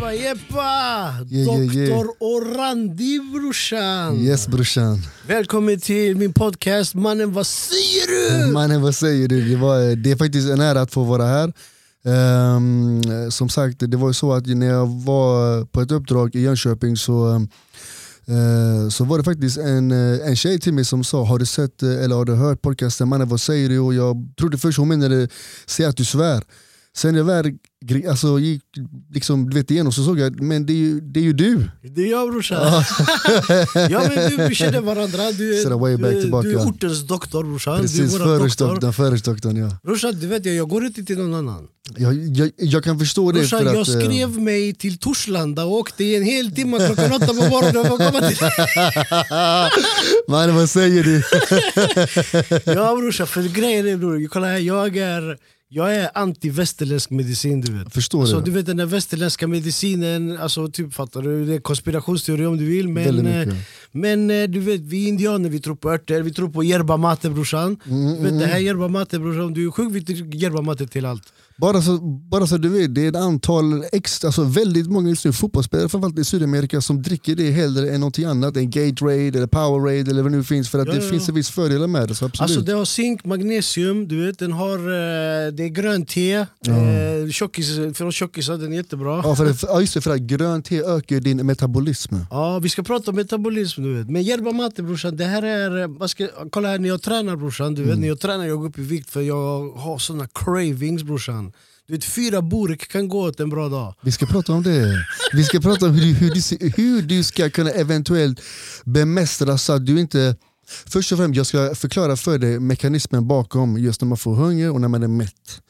Jeppa, jeppa! Yeah, yeah, yeah. Doktor Orandi brorsan! Yes brorsan. Välkommen till min podcast Mannen vad säger du? Mannen vad säger du? Det, var, det är faktiskt en ära att få vara här. Um, som sagt, det var ju så att när jag var på ett uppdrag i Jönköping så, uh, så var det faktiskt en, eh, en tjej till mig som sa Har du sett eh, eller har du hört podcasten Mannen vad säger du? Och jag trodde först hon menade säg att du svär. Sen jag väl alltså, gick liksom, du vet, igenom så såg jag men det är ju, det är ju du. Det är jag brorsan. ja men du, vi känner varandra. Du är, way back du, tillbaka. du är ortens doktor brorsan. Precis, förortsdoktorn. förortsdoktorn, Ja. Brorsan du vet jag, jag går inte till någon annan. Jag, jag, jag kan förstå det. Brorsan för att, jag eh, skrev mig till Torslanda och åkte i en hel timme klockan åtta på morgonen för att komma till Mannen vad säger du? Ja brorsan, för grejen är bror, kolla här, jag är, jag är anti-västerländsk medicin du vet. Förstår Alltså, det. du vet den där västerländska medicinen, alltså, typ, fattar du? Det är konspirationsteori om du vill men, eh, men eh, du vet vi indianer vi tror på örter, vi tror på yerba mate brorsan. Mm, du vet det här yerba mate brorsan, om du är sjuk vi tar yerba mate till allt. Bara så, bara så du vet, det är ett antal extra, alltså väldigt många just nu fotbollsspelare framförallt i Sydamerika som dricker det hellre än någonting annat än Gatorade eller Powerade eller vad det nu finns för att Ja, det ja. finns en viss fördelar med det. Så absolut. Alltså det har zink, magnesium, du vet, den har, eh, det är grönt te, eh, tjockis, för tjockisar den är jättebra. ja, för det, ja, just det, för att grönt te ökar din metabolism. Ja, vi ska prata om metabolism du vet. Men yerba mate brorsan, det här är... Vad ska, kolla här när jag tränar brorsan, du vet, när jag tränar jag går upp i vikt för jag har såna cravings brorsan. Du vet, fyra burk kan gå åt en bra dag. Vi ska prata om det. Vi ska prata om hur, hur, du, hur du ska kunna eventuellt bemästra så att du inte... Först och främst, jag ska förklara för dig mekanismen bakom just när man får hunger och när man är mätt.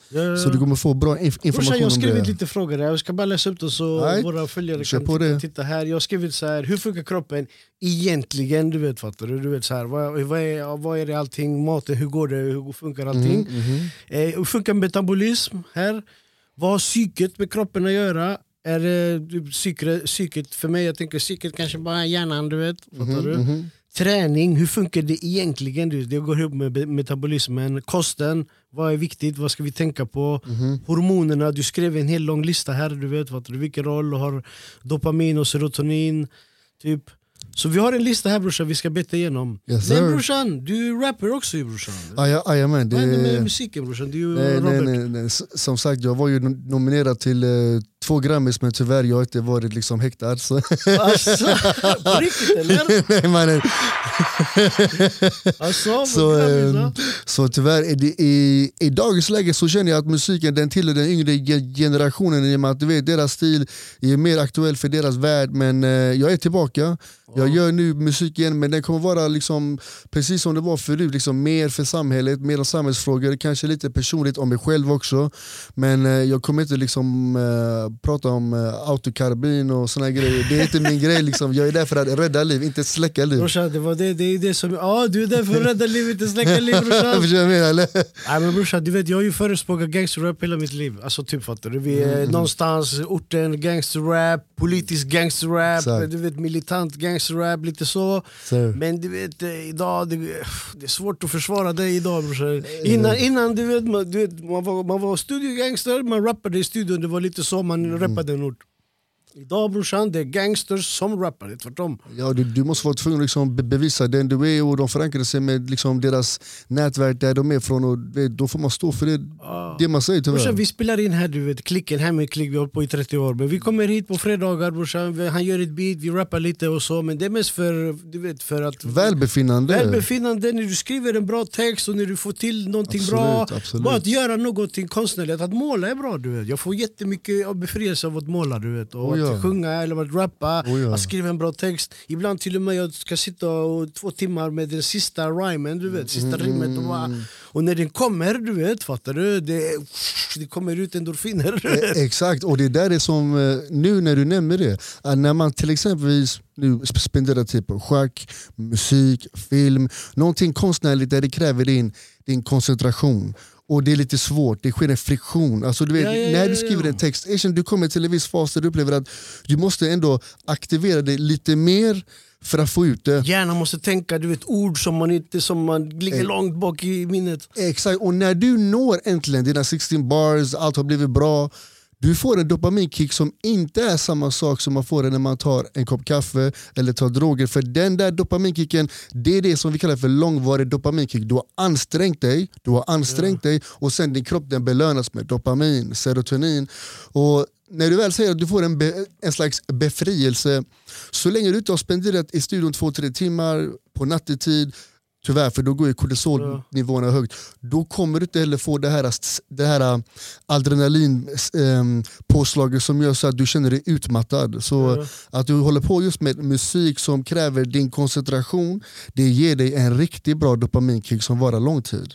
Så du kommer få bra inf- brorsan, information jag har skrivit det. lite frågor, här. jag ska bara läsa upp dem så Nej, våra följare kör kan titta, det. titta här. Jag har skrivit så här, hur funkar kroppen egentligen? Du vet, fattar du? du vet, så här, vad, vad, är, vad är det allting, maten, hur går det, hur funkar allting? Mhm. Eh, hur funkar metabolism här? Vad har psyket med kroppen att göra? Är det typ psyket, psyket för mig, jag tänker psyket kanske bara är hjärnan, du vet. Fattar du? Träning, hur funkar det egentligen? Det går ihop med metabolismen. Kosten, vad är viktigt? Vad ska vi tänka på? Mhm. Hormonerna, du skrev en hel lång lista här. Du vet du, vilken roll har dopamin och serotonin. Typ. Så vi har en lista här brorsan vi ska beta igenom. Yes, Men brorsan, du rapper också ju brorsan. Ah, ja, ah, jajamän, det, Vad händer med musiken brorsan? Du är nej, nej, Robert. nej, nej. S- Som sagt, jag var ju nom- nominerad till eh, två Grammys men tyvärr jag har inte varit liksom häktad. Så. Alltså, på riktigt eller? nej, mannen. Alltså, Så, grabbar, så tyvärr, i, i dagens läge så känner jag att musiken den tillhör den yngre ge- generationen i och med att du vet, deras stil är mer aktuell för deras värld. Men eh, jag är tillbaka, jag gör nu musik igen men den kommer vara liksom, precis som det var förut, liksom, mer för samhället, mer om samhällsfrågor, kanske lite personligt om mig själv också. Men eh, jag kommer inte liksom, eh, prata om eh, autokarbin och såna grejer, det är inte min grej. Liksom. Jag är där för att rädda liv, inte släcka liv. Brorsan, det, var det, det är det som... Ja, du är där för att rädda livet, inte släcka liv brorsan. Förstår du vad jag menar eller? Nej men brorsan, du vet, jag har ju förespråkat gangsterrap hela mitt liv. Alltså typ fattar du? Vi är Mm. någonstans, orten, gangsterrap, politisk gangsterrap, Exakt. du vet militant gangsterrap, lite så. Så. Men du vet, eh, idag, det, det är svårt att försvara det idag brorsan. Innan, innan du vet, man, du vet, man, var, man var studiogangster, man rappade i studion, det var lite så man Mm. rappade en ort. Idag brorsan, det är gangsters som rappar, det är tvärtom. Ja, du, du måste vara tvungen att liksom be- bevisa den du är och de förankrar sig med liksom deras nätverk där de är från och då får man stå för det, det man säger tyvärr. Brorsan, vi spelar in här, du vet, klicken, här med klick, vi har på i 30 år. Men vi kommer hit på fredagar brorsan, han gör ett beat, vi rappar lite och så. Men det är mest för, du vet, för att... Välbefinnande. Välbefinnande, när du skriver en bra text och när du får till någonting Absolut, bra. absolut. Bara att göra någonting konstnärligt, att måla är bra du vet. Jag får jättemycket befrielse av att måla du vet. Och Oh ja. att sjunga eller att rappa, Oh ja. att skriva en bra text. Ibland till och med jag ska sitta och två timmar med den sista rhymen du vet, sista Mm. rimmet. Och, bara, och när den kommer, du vet, fattar du? Det, det kommer ut endorfiner. Eh, Exakt, och det där är som, eh, nu när du nämner det, att när man till exempelvis nu sp- spenderar tid på schack, musik, film, någonting konstnärligt där det kräver din, din koncentration och det är lite svårt, det sker en friktion. Alltså, du vet, Ja, ja, när du skriver en text, erkänn, du kommer till en viss fas där du upplever att du måste ändå aktivera dig lite mer för att få ut det. Hjärnan måste tänka du vet, ord som man inte som man ligger Eh. långt bak i minnet. Exakt, och när du når äntligen dina 16 bars, allt har blivit bra, du får en dopaminkick som inte är samma sak som man får när man tar en kopp kaffe eller tar droger. För den där dopaminkicken, det är det som vi kallar för långvarig dopaminkick. Du har ansträngt dig, du har ansträngt dig och sen din kropp den belönas med dopamin, serotonin. Och när du väl säger att du får en, be, en slags befrielse, så länge du inte har spenderat i studion två, tre timmar på nattetid, tyvärr för då går ju kortisolnivåerna högt, då kommer du inte heller få det här, det här adrenalinpåslaget som gör så att du känner dig utmattad. Så Ja. att du håller på just med musik som kräver din koncentration, det ger dig en riktigt bra dopaminkick som varar lång tid.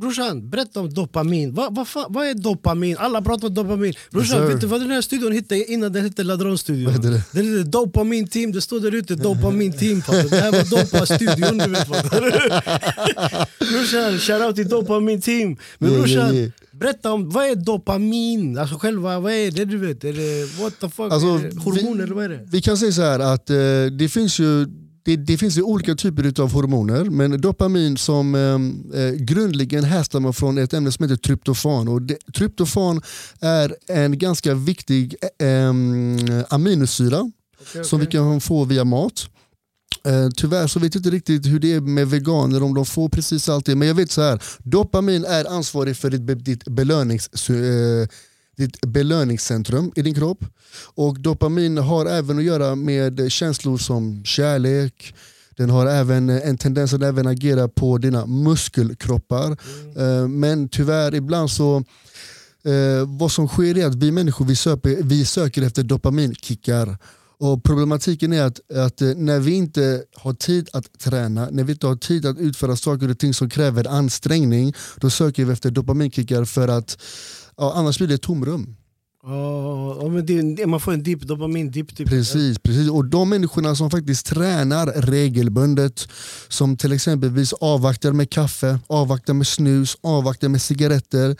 Brorsan, berätta om dopamin. Vad, vad, fan, vad är dopamin? Alla pratar om dopamin. Brorsan, sir. vet du vad den här studion hette innan den hette Ladron-studion? Det? Den hette Dopamin Team, det stod där ute Dopamin Team. Det här var Dopa-studion, du vet. brorsan, shoutout till Dopamin Team. Men Yeah, brorsan, yeah, yeah. berätta om vad är dopamin? Alltså själva, vad är det du vet? Är det, what the fuck? Alltså, hormoner vi- eller vad är det? Vi kan säga så här att eh, det finns ju det, det finns ju olika typer av hormoner, men dopamin som eh, eh, grundligen härstammar från ett ämne som heter tryptofan. Och det, tryptofan är en ganska viktig eh, aminosyra Okej, som vi kan få via mat. Eh, tyvärr så vet jag inte riktigt hur det är med veganer, om de får precis allt det. Men jag vet så här, dopamin är ansvarig för ditt, ditt, belönings, eh, ditt belöningscentrum i din kropp. Och dopamin har även att göra med känslor som kärlek, den har även en tendens att även agera på dina muskelkroppar. Eh, Men tyvärr ibland så eh, vad som sker är att vi människor vi söker, vi söker efter dopaminkickar. Och problematiken är att, att eh, när vi inte har tid att träna, när vi inte har tid att utföra saker och ting som kräver ansträngning, då söker vi efter dopaminkickar för att ja, annars blir det ett tomrum. Ja, ja, men det, man får en dipp, dopamin-dipp. Typ. Precis, precis. Och de människorna som faktiskt tränar regelbundet, som till exempelvis avvaktar med kaffe, avvaktar med snus, avvaktar med cigaretter,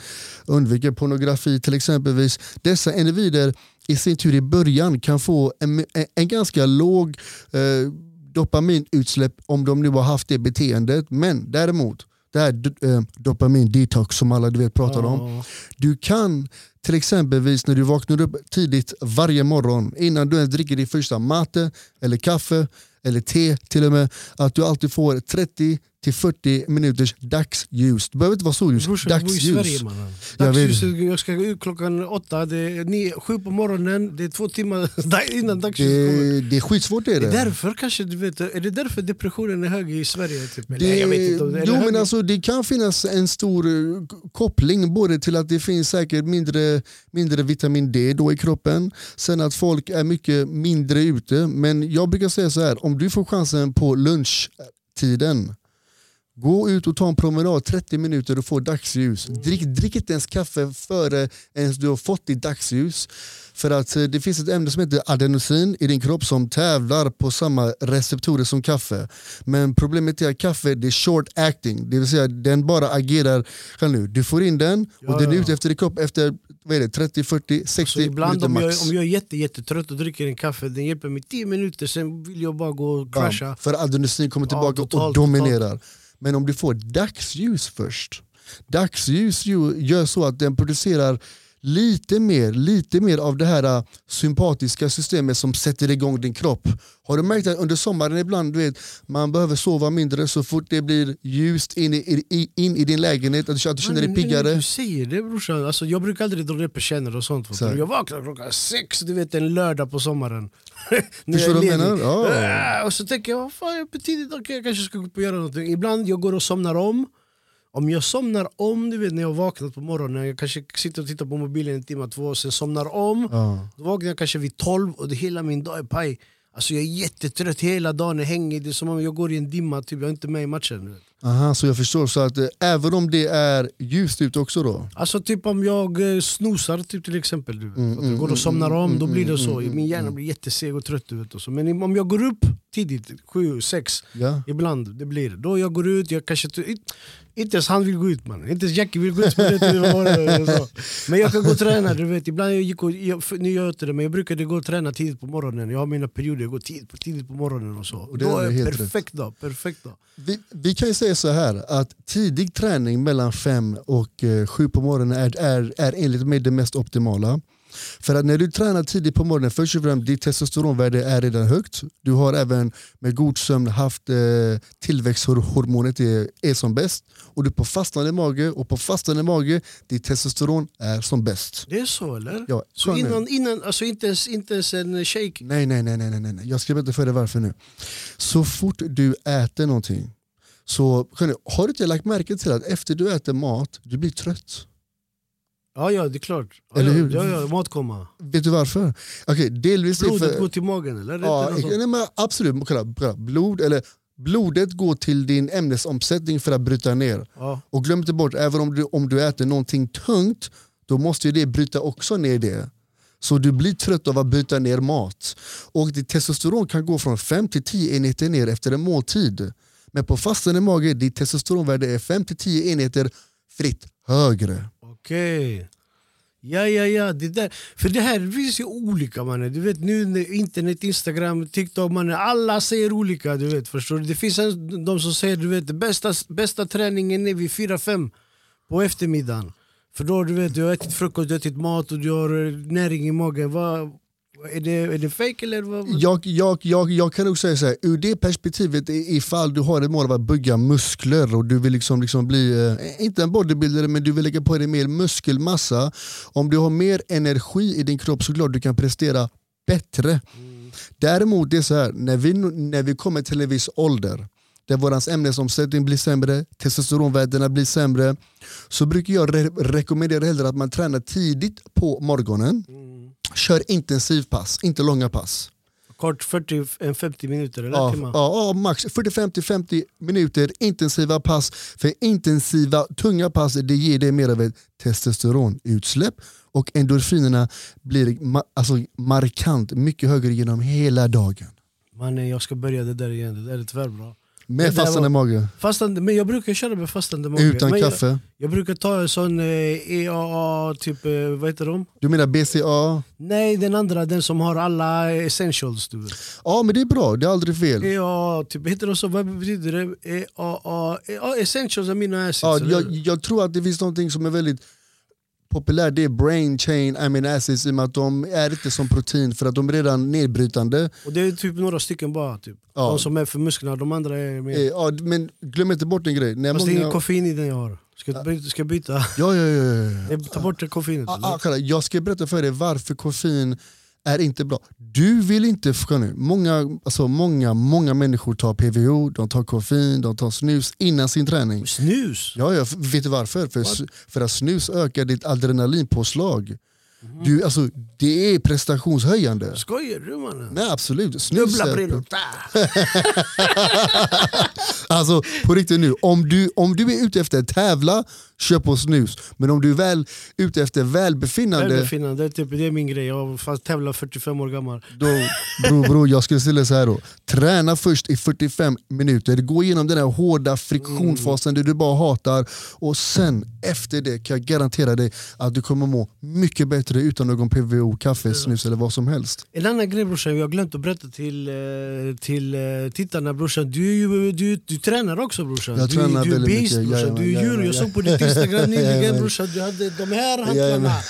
undviker pornografi till exempelvis. Dessa individer i sin tur i början kan få en, en, en ganska låg eh, dopaminutsläpp om de nu har haft det beteendet. Men däremot, det här eh, dopamin-detox som alla du vet pratar om, du kan till exempelvis när du vaknar upp tidigt varje morgon innan du ens dricker din första mate eller kaffe eller te till och med att du alltid får 30 till 40 minuters dagsljus. Det behöver inte vara solljus, Brorsan, jag bor i dagsljus. Sverige mannen. Jag jag ska ut klockan åtta, det är nio, sju på morgonen, det är två timmar innan dagsljuset kommer. Det, det är skitsvårt är Det det. är därför kanske, du vet, är det därför depressionen är hög i Sverige? Typ? Eller, jag vet inte om det är jo, hög. men alltså, det kan finnas en stor eh, koppling både till att det finns säkert mindre, mindre vitamin D då i kroppen, sen att folk är mycket mindre ute. Men jag brukar säga så här, om du får chansen på lunchtiden, gå ut och ta en promenad 30 minuter och få dagsljus. Drick, drick inte ens kaffe före ens du har fått ditt dagsljus. För att eh, det finns ett ämne som heter adenosin i din kropp som tävlar på samma receptorer som kaffe. Men problemet är att kaffe det är short acting, det vill säga den bara agerar, nu, du får in den och Ja, den är ja. ute efter din kropp efter vad är det, 30, 40, 60 Så ibland minuter om jag, max. om jag är jätte, jättetrött och dricker en kaffe, den hjälper mig 10 minuter, sen vill jag bara gå och crasha. För adenosin kommer Ja, tillbaka och totalt, dominerar. Men om du får dagsljus först. Dagsljus gör så att den producerar lite mer, lite mer av det här äh, sympatiska systemet som sätter igång din kropp. Har du märkt att under sommaren ibland, du vet, man behöver sova mindre så fort det blir ljust in i, i, in i din lägenhet, att du att du känner dig piggare. Du säger det brorsan, alltså, jag brukar aldrig dra ner persienner och sånt. Så. Jag vaknar klockan sex, du vet en lördag på sommaren. Förstår du vad jag menar? Ja. Och så tänker jag, vad fan jag är för tidigt, okej, jag kanske ska gå upp och göra någonting. Ibland jag går och somnar om. Om jag somnar om, du vet när jag vaknat på morgonen, jag kanske sitter och tittar på mobilen en timme, två, och sen somnar om. Ja. Då vaknar jag kanske vid 12 och det, hela min dag är paj. Alltså jag är jättetrött, hela dagen är hängig, det är som om jag går i en dimma, typ. jag är inte med i matchen. Aha, så jag förstår, så att eh, även om det är ljust ute också då? Alltså typ om jag eh, snosar typ, till exempel, du vet. Mm, att jag går mm, och somnar mm, om, mm, då blir det så. Min hjärna blir jätteseg och trött. Du vet, och så. Men om jag går upp tidigt, sju, sex Ja. ibland. det blir Då jag går ut, jag kanske inte, inte ens han vill gå ut man. Inte ens Jackie vill gå ut. tiden, så. Men jag kan gå och träna, du vet. Ibland jag gick och, jag, för- nu gör jag inte det, men jag brukade gå och träna tidigt på morgonen. Jag har mina perioder, jag går tidigt på, tidigt på morgonen och så. Och det då är är helt perfekt dag. Perfekt dag. Vi, vi kan ju säga så här att tidig träning mellan fem och eh, sju på morgonen är, är, är enligt mig det mest optimala. För att när du tränar tidigt på morgonen, först och främst ditt testosteronvärde är redan högt. Du har även med god sömn haft eh, tillväxthormonet är, är som bäst. Och du är på fastande mage och på fastande mage, ditt testosteron är som bäst. Det är så eller? Ja, Så innan, innan alltså inte ens, inte ens en shake? Nej, nej, nej, nej, nej, nej. Jag ska berätta för dig varför nu. Så fort du äter någonting, så har du inte lagt märke till att efter du äter mat, du blir trött? Ja, ja det är klart. Ja, Eller hur? Ja, ja, matkomma. Vet du varför? Okej, delvis Blodet för... går till magen eller? Ja, nej, men absolut, kolla. Blod, eller, blodet går till din ämnesomsättning för att bryta ner. ja. Och glöm inte bort, även om du, om du äter någonting tungt, då måste ju det bryta också ner det. Så du blir trött av att bryta ner mat. Och ditt testosteron kan gå från 5 till 10 enheter ner efter en måltid. Men på fastande mage, ditt testosteronvärde är 5-10 enheter fritt högre. Okej. Ja, ja, ja. Det där. För det här finns ju olika mannen. Du vet nu när internet, Instagram, TikTok, mannen, alla säger olika. Du vet, förstår du? Det finns en, de som säger du vet, bästa, bästa träningen är vid 4-5 på eftermiddagen. För då du vet, du har ätit frukost, du har ätit mat och du har eh, näring i magen. Vad, är, det, är det fake eller? Vad? Jag, jag, jag, jag kan nog säga så här, ur det perspektivet ifall du har ett mål av att bygga muskler och du vill liksom, liksom bli, eh, inte en bodybuilder men du vill lägga på dig mer muskelmassa. Om du har mer energi i din kropp så klart du kan prestera bättre. Däremot det är så här, när vi, när vi kommer till en viss ålder där vår ämnesomsättning blir sämre, testosteronvärdena blir sämre så brukar jag re rekommendera hellre att man tränar tidigt på morgonen. Kör intensivpass, inte långa pass. Kort 40, en 50 minuter eller Ja, timme? ja, ja, max 40-50-50 minuter intensiva pass. För intensiva, tunga pass det ger dig mer av ett testosteronutsläpp och endorfinerna blir ma- alltså, markant mycket högre genom hela dagen. Mannen jag ska börja det där igen, det där är tvärbra. Det Med fastande mage, Fastande, men jag brukar köra med fastande mage. utan men kaffe. Jag, jag brukar ta en sån eh, EAA, typ, eh, vad heter de? Du menar BCA? Nej den andra, den som har alla essentials du. Ja men det är bra, det är aldrig fel. EAA, typ, heter de så? Vad betyder det? EAA, EAA essentials amino acids Ja, eller jag, jag tror att det finns någonting som är väldigt populärt, det är brain chain amino acids i och med att de är inte som protein för att de är redan nedbrytande. Och det är typ några stycken bara typ. Ja. De som är för musklerna, de andra är mer... Eh, Ja, men glöm inte bort en grej. När Fast det är många... ingen koffein i den jag har. Ska jag byta? Ska byta? Ja, ja, ja, ja, tar bort det koffeinet Ah, ah, jag ska berätta för dig varför koffein är inte bra. Du vill inte, förstå nu, många, alltså många, många människor tar PVO, de tar koffein, de tar snus innan sin träning. Snus? Ja, ja, vet du varför? För, för att snus ökar ditt adrenalinpåslag. Mhm. Du, alltså, det är prestationshöjande. Skojar du mannen? Nej absolut, snus Dubbla brillor. Alltså på riktigt nu, om du, om du är ute efter att tävla, kör på snus. Men om du är väl ute efter välbefinnande, Välbefinnande, typ, det är min grej. Jag tävlat 45 år gammal. då, bro, bro, jag skulle ställa så här då. Träna först i 45 minuter, gå igenom den här hårda friktionfasen där du bara hatar och sen efter det kan jag garantera dig att du kommer må mycket bättre utan någon PVO, kaffe, snus eller vad som helst. En annan grej brorsan, jag har glömt att berätta till, eh, till eh, tittarna brorsan. Du, ju- du, du tränar också brorsan. Jag du, tränar du är väldigt beast mycket, brorsan. Du är djur. Jag såg på ditt instagram nyligen brorsan. Du hade de här hantlarna.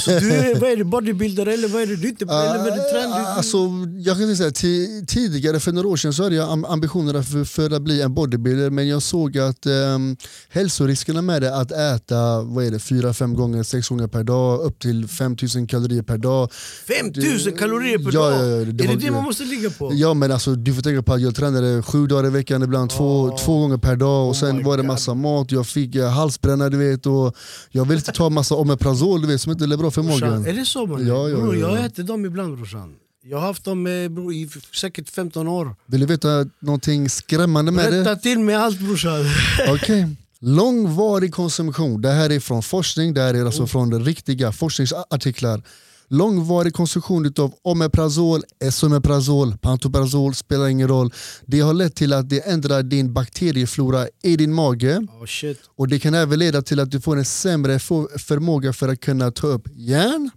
Så du är, vad är du, bodybuilder eller vad är du? du är inte, eller vad är du tränar? Du, Alltså, jag kan säga, ti- tidigare för några år sedan så hade jag am- ambitionerna för, för att bli en bodybuilder men jag såg att um, hälsoriskerna med det att äta vad är det, fyra, fem gånger, sex gånger per dag upp till 5000 kalorier per dag. 5000 kalorier per Ja, dag! ja, det är var- det det man måste ligga på? Ja men alltså du får tänka på att jag tränade sju dagar i veckan, ibland två, Oh. två gånger per dag och Oh sen var det God. massa mat, jag fick eh, halsbränna du vet och jag vill inte ta massa Omeprazol du vet som inte är bra för magen. är det så man Ja, ja, Bror, ja, Jag ja. äter dem ibland brorsan. Jag har haft dem eh, bror, i säkert 15 år. Vill du veta någonting skrämmande med det? Berätta till mig allt brorsan. Okej. Långvarig konsumtion, det här är från forskning, det här är alltså från riktiga forskningsartiklar. Långvarig konsumtion av omeprazol, esomeprazol, pantoprazol spelar ingen roll. Det har lett till att det ändrar din bakterieflora i din mage Oh, och det kan även leda till att du får en sämre förmåga för att kunna ta upp järn,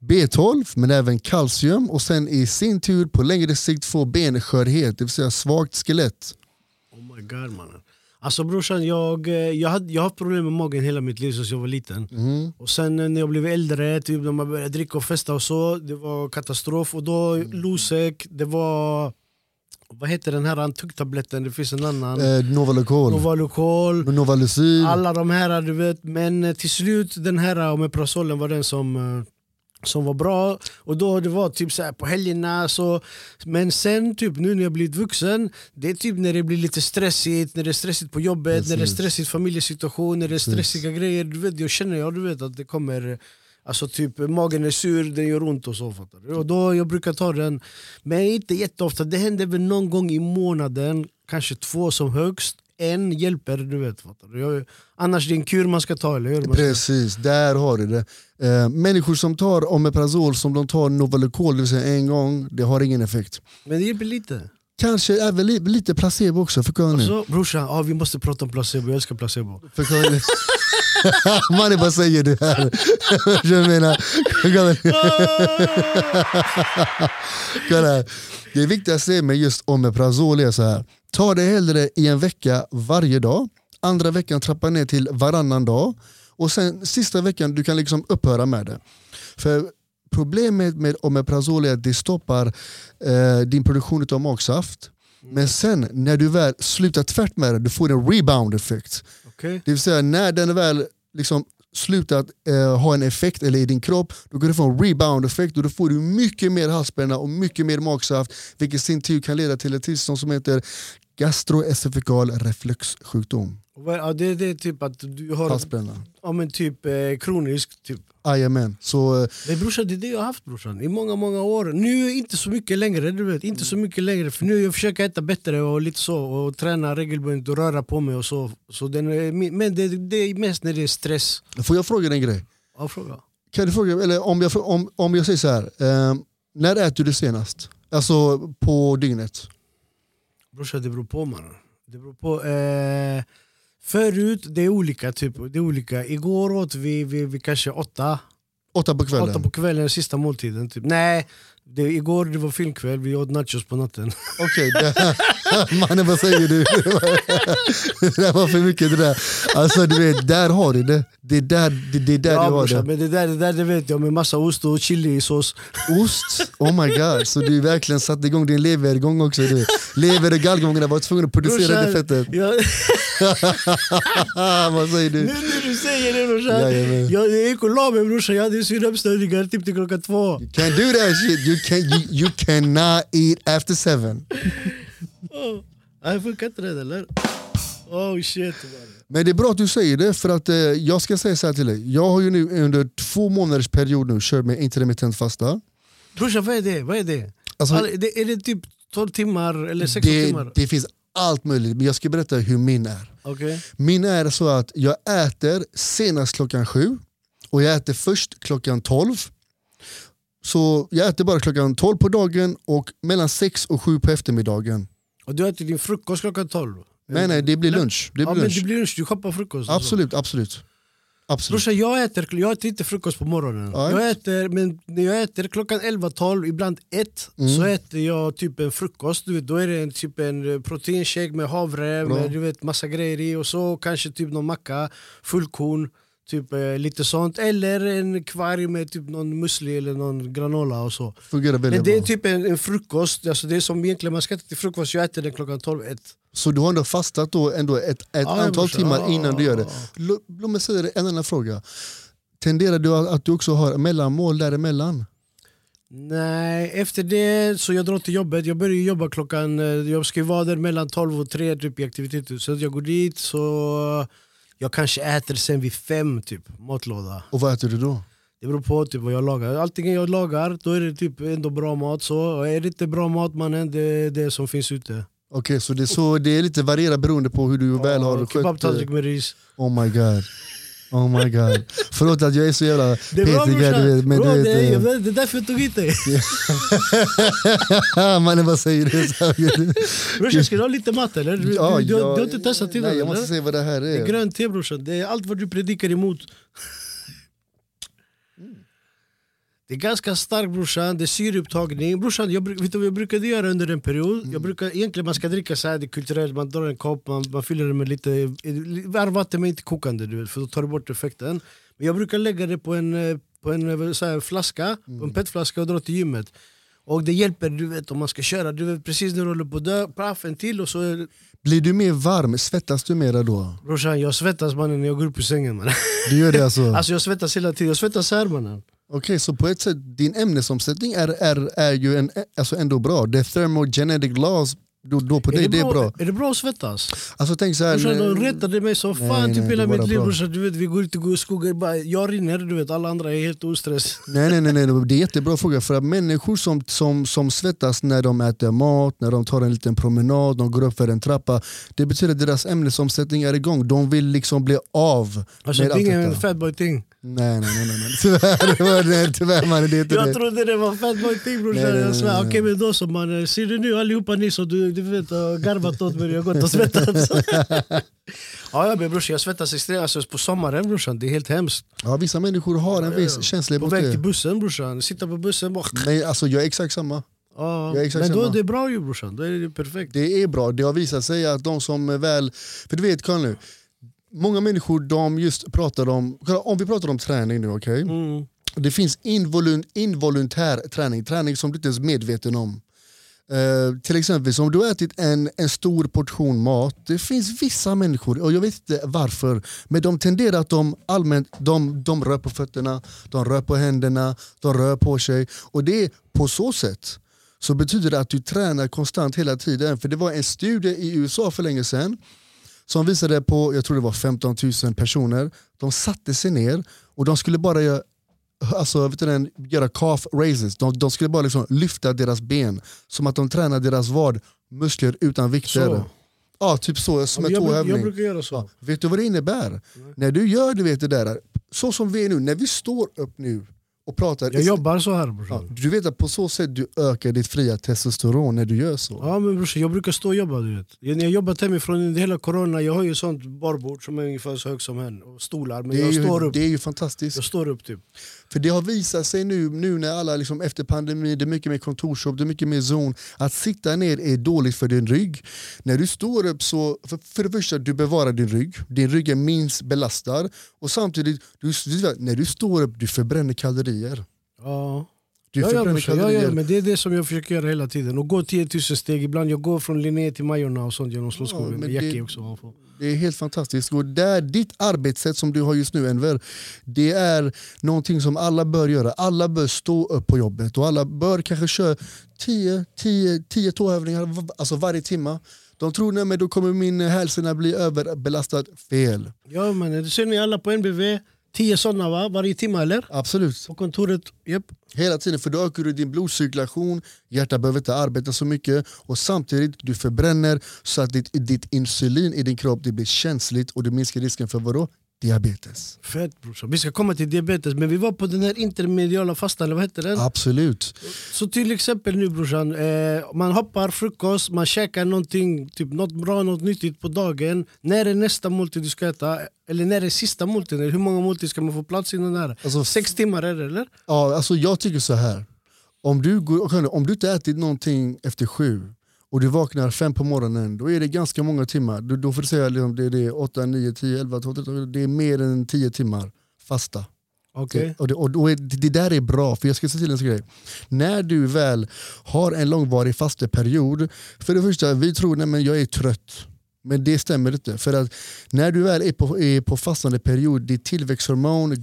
B12 men även kalcium och sen i sin tur på längre sikt få benskörhet, det vill säga svagt skelett. Oh my god mannen. Alltså brorsan, jag, eh, jag, hade, jag har haft problem med magen hela mitt liv sedan jag var liten. Mm. Och sen eh, när jag blev äldre, typ när man började dricka och festa och så, det var katastrof. Och då Mm. Losec, det var... Vad heter den här tuggtabletten? Det finns en annan. Eh, Novalucol, Novalucol. Novalucil, Alla de här, du vet. Men eh, till slut, den här Omeprazolen var den som, som var bra. Och då det var typ så här på helgerna. Så, men sen typ nu när jag blivit vuxen, det är typ när det blir lite stressigt, när det är stressigt på jobbet, när det är Precis. stressigt familjesituation, när det är Precis. stressiga grejer. Du vet, jag känner jag, du vet att det kommer Alltså typ magen är sur, den gör ont och så fattar du? Och då jag brukar ta den, men inte jätteofta, det händer väl någon gång i månaden, kanske två som högst En hjälper, du vet. Fattar du? Jag, annars det är en kur man ska ta, eller hur? Precis, där har du det. Eh, människor som tar omeprazol som de tar Novalucol, det vill säga en gång, det har ingen effekt. men det hjälper lite. Kanske även li, lite placebo också, förklara nu. Alltså, brorsan, ja, vi måste prata om placebo, jag älskar placebo. Förklara. Mannen, vad säger du här? jag menar, kolla. Det viktigaste med just omeprazol är så här. Ta det hellre i en vecka varje dag. Andra veckan trappa ner till varannan dag. Och sen sista veckan du kan liksom upphöra med det. För Problemet med omeprazol är att det stoppar eh, din produktion av magsaft. Men sen när du väl slutar tvärt med det, du får en rebound effekt. Okej? Det vill säga när den väl liksom slutat eh, ha en effekt eller i din kropp, då kan du få en rebound effekt och då får du mycket mer halsbränna och mycket mer magsaft vilket i sin tur kan leda till ett tillstånd som heter gastroesofagal reflexsjukdom. Ja, det, det är typ att du har Halsbränna. ja, men typ eh, kronisk typ. Jajamän. Så eh, brorsan, det är det jag har haft brorsan i många, många år. Nu inte så mycket längre, du vet. Inte så mycket längre. För nu jag försöker äta bättre och lite så. Och träna regelbundet och röra på mig och så. så den är, men det, det är mest när det är stress. får jag fråga dig en grej? Ja, fråga. Kan du fråga, eller om jag, om, om jag säger så här, eh, när äter du senast? Alltså på dygnet? Brorsan, det beror på mannen. Det beror på. Eh, förut, det är olika. Typ. Det är olika. Igår åt vi, vi, vi kanske åtta. Åtta på kvällen? Åtta på kvällen, sista måltiden. Typ. Nej, det, igår det var filmkväll, vi åt nachos på natten. Okej, det- mannen vad säger du? det där var för mycket det där. Alltså du vet, där har du det. Det är där, det, det är där ja, du har brorsan, det. men det där, det där det vet jag med massa ost och chilisås. Ost, oh my god. Så du verkligen satte igång din lever igång också. Du. Lever och gallgångarna var tvungna att producera det fettet. Ja, vad säger nu du? när du säger det brorsan. Jag jag gick och la mig brorsan, jag hade synapsstörningar typ till klockan två. Can't do that shit. You, can, you, you cannot eat after seven. Oh. Funkar inte det eller? Oh shit. Men det är bra att du säger det för att eh, jag ska säga så här till dig. Jag har ju nu under två månaders period nu kört med intermittent fasta. Brorsan vad är det? Vad är det? Alltså, All, det är det typ 12 timmar eller 16 det, timmar? det finns allt möjligt, men jag ska berätta hur min är. Okej. Min är så att jag äter senast klockan sju och jag äter först klockan tolv. Så jag äter bara klockan 12 på dagen och mellan 6 och 7 på eftermiddagen. Och du äter din frukost klockan 12? Nej nej, det blir lunch. Det ja, blir men lunch. det blir lunch, du shoppar frukost. Absolut, absolut. absolut. Brorsan jag äter, jag äter inte frukost på morgonen. Ja. Jag äter, men när jag äter klockan 11-12, ibland 1 Mm. så äter jag typ en frukost. Du vet, då är det en, typ en eh, proteinshake med havre, Bra. med du vet, massa grejer i och så kanske typ någon macka, fullkorn, typ eh, lite sånt. Eller en kvarg med typ någon musli eller någon granola och så. Fungerar väldigt Men det är bra. typ en, en frukost, alltså det är som egentligen man ska äta till frukost, jag äter den klockan 12-1. Så du har ändå fastat då ändå ett, ett Ja, antal timmar Ja. innan du gör det. Lå- Låt mig säga en annan fråga. Tenderar du att, att du också har mellanmål däremellan? Nej, efter det så jag drar till jobbet. Jag börjar jobba klockan, eh, jag ska vara där mellan 12 och 3 typ, i aktivitetshuset. Så jag går dit så jag kanske äter sen vid fem typ, matlåda. Och vad äter du då? Det beror på typ vad jag lagar. Antingen jag lagar, då är det typ ändå bra mat. Så. Är det inte bra mat mannen, det är det som finns ute. Okej, så det så det är lite varierat beroende på hur du väl har skött Kebabtallrik med ris. Oh my god. Oh my god. Förlåt att jag är så jävla Det är bra petig du vet. Men du det, är, vet, vet, det är därför jag tog hit dig. eh, mannen vad säger du? Brorsan ska du ha lite mat eller? Du, Ja, du, du, du, har inte testat innan Nej, jag måste se vad det här Det är är. grönt te brorsan, det är allt vad du predikar emot. Det är ganska starkt brorsan, det är syreupptagning. Brorsan, jag, vet du vad jag brukade göra under en period? Mm. Jag brukar, egentligen man ska dricka så här, det är kulturellt, man drar en kopp, man, man fyller den med lite eh, varmvatten men inte kokande du vet, för då tar du bort effekten. Men jag brukar lägga det på en, eh, på en eh, så här, flaska, Mm. en petflaska och dra till gymmet. Och det hjälper du vet om man ska köra, du vet precis när du håller på att dö, paff en till och så Blir du mer varm? Svettas du mera då? Brorsan jag svettas mannen när jag går upp ur sängen man. Du gör det alltså? Alltså jag svettas hela tiden, jag svettas här mannen. Okej, så på ett sätt, din ämnesomsättning är, är, är ju en, alltså ändå bra. The thermogenetic laws, då, då på dig, det är bra. Är det bra att svettas? Alltså tänk så här, Brorsan de nej, retade mig så Nej, fan nej, typ det hela mitt liv brorsan. Du vet vi går ut och går i skogen, bara, jag rinner du vet alla andra är helt ostress. nej, nej, nej, nej, det är jättebra fråga. För att människor som, som, som svettas när de äter mat, när de tar en liten promenad, de går upp för en trappa. Det betyder att deras ämnesomsättning är igång. De vill liksom bli av Alltså med det är allt ingen detta. fatboy ting. Nej, nej, nej, nej. Tyvärr, det nej, tyvärr man, det är inte Jag det. trodde det var fatboy ting Nej, brorsan. okej men då så man, ser du nu allihopa ni som du, du vet har garvat åt mig, jag har gått och svettats. ja, ja men brorsan jag svettas extremt, alltså på sommaren brorsan, det är helt hemskt. Ja, vissa människor har en viss På mot väg till det. bussen brorsan, sitta på bussen bara... Nej, alltså, jag är exakt samma. Ja, men då samma. är det bra ju brorsan, då är det perfekt. Det är bra. Det har visat sig att de som väl... För du vet, kolla nu. Många människor de just pratar om... Om vi pratar om träning nu, okej? Mm. Det finns involun, involuntär träning, träning som du inte ens är medveten om. Eh, till exempel om du har ätit en, en stor portion mat, det finns vissa människor, och jag vet inte varför, men de tenderar att de allmänt de, de rör på fötterna, de rör på händerna, de rör på sig. Och det är på så sätt så betyder det att du tränar konstant hela tiden. För det var en studie i USA för länge sedan som visade på, jag tror det var 15 000 personer, de satte sig ner och de skulle bara göra Alltså, vet du, den, göra calf raises, de, de skulle bara liksom lyfta deras ben som att de tränar deras vad, muskler utan vikter. Så. Ja, typ så, som Ja, en jag, bruk, jag brukar göra så. Ja, vet du vad det innebär? När du gör du vet det där, så som vi är nu, när vi står upp nu och pratar. Jag jobbar så här ja, brorsan. du vet att på så sätt du ökar ditt fria testosteron när du gör så. Ja men brorsan, jag brukar stå och jobba du vet. Jag, när jag jobbat hemifrån under hela corona, jag har ju sånt barbord som är ungefär så högt som här och stolar. Men Det jag står ju, upp. det är ju fantastiskt. Jag står upp typ. För det har visat sig nu, nu när alla liksom efter pandemin, det är mycket mer kontorsjobb, det är mycket mer zon. Att sitta ner är dåligt för din rygg. När du står upp så, för, för det första, du bevarar din rygg. Din rygg är minst belastad. Och samtidigt, du, när du står upp, du förbränner kalorier. Ja. Du Ja, förbränner ja, kalorier. ja, men det är det som jag försöker göra hela tiden. Och gå 10 000 steg, ibland jag går från Linné till Majorna och sånt genom Slottsskogen. Ja, men Jackie det- också. Det är helt fantastiskt. Och där, ditt arbetssätt som du har just nu Enver, det är någonting som alla bör göra. Alla bör stå upp på jobbet och alla bör kanske köra 10, 10, 10 tåövningar alltså varje timme. De tror att då kommer min hälsena bli överbelastad. Fel. Ja men det ser ni alla på NBV. 10 sådana va? Varje timme eller? Absolut. På kontoret, japp. Hela tiden, för då ökar du din blodcirkulation, hjärtat behöver inte arbeta så mycket och samtidigt du förbränner så att ditt, ditt insulin i din kropp det blir känsligt och det minskar risken för vadå? Diabetes. Fett brorsan. Vi ska komma till diabetes, men vi var på den här intermediala fastan, eller vad hette den? Absolut. Så till exempel nu brorsan, eh, man hoppar frukost, man käkar någonting, typ något bra, något nyttigt på dagen. När är nästa måltid du ska äta? Eller när är sista måltiden? Hur många måltider ska man få plats i den här? Alltså, Sex timmar är det eller? Ja, alltså jag tycker så här. Om du, går, om du inte ätit någonting efter sju och du vaknar fem på morgonen, då är det ganska många timmar. Då, då får du säga liksom, det, det är 8, 9, 10, 11, 12, 13, det är mer än 10 timmar fasta. Okej. Och, det, och då är, det där är bra, för jag ska säga till en grej. När du väl har en långvarig fasteperiod, för det första, vi tror att jag är trött. Men det stämmer inte. För att när du väl är på, är på fastande period, ditt tillväxthormon, eh,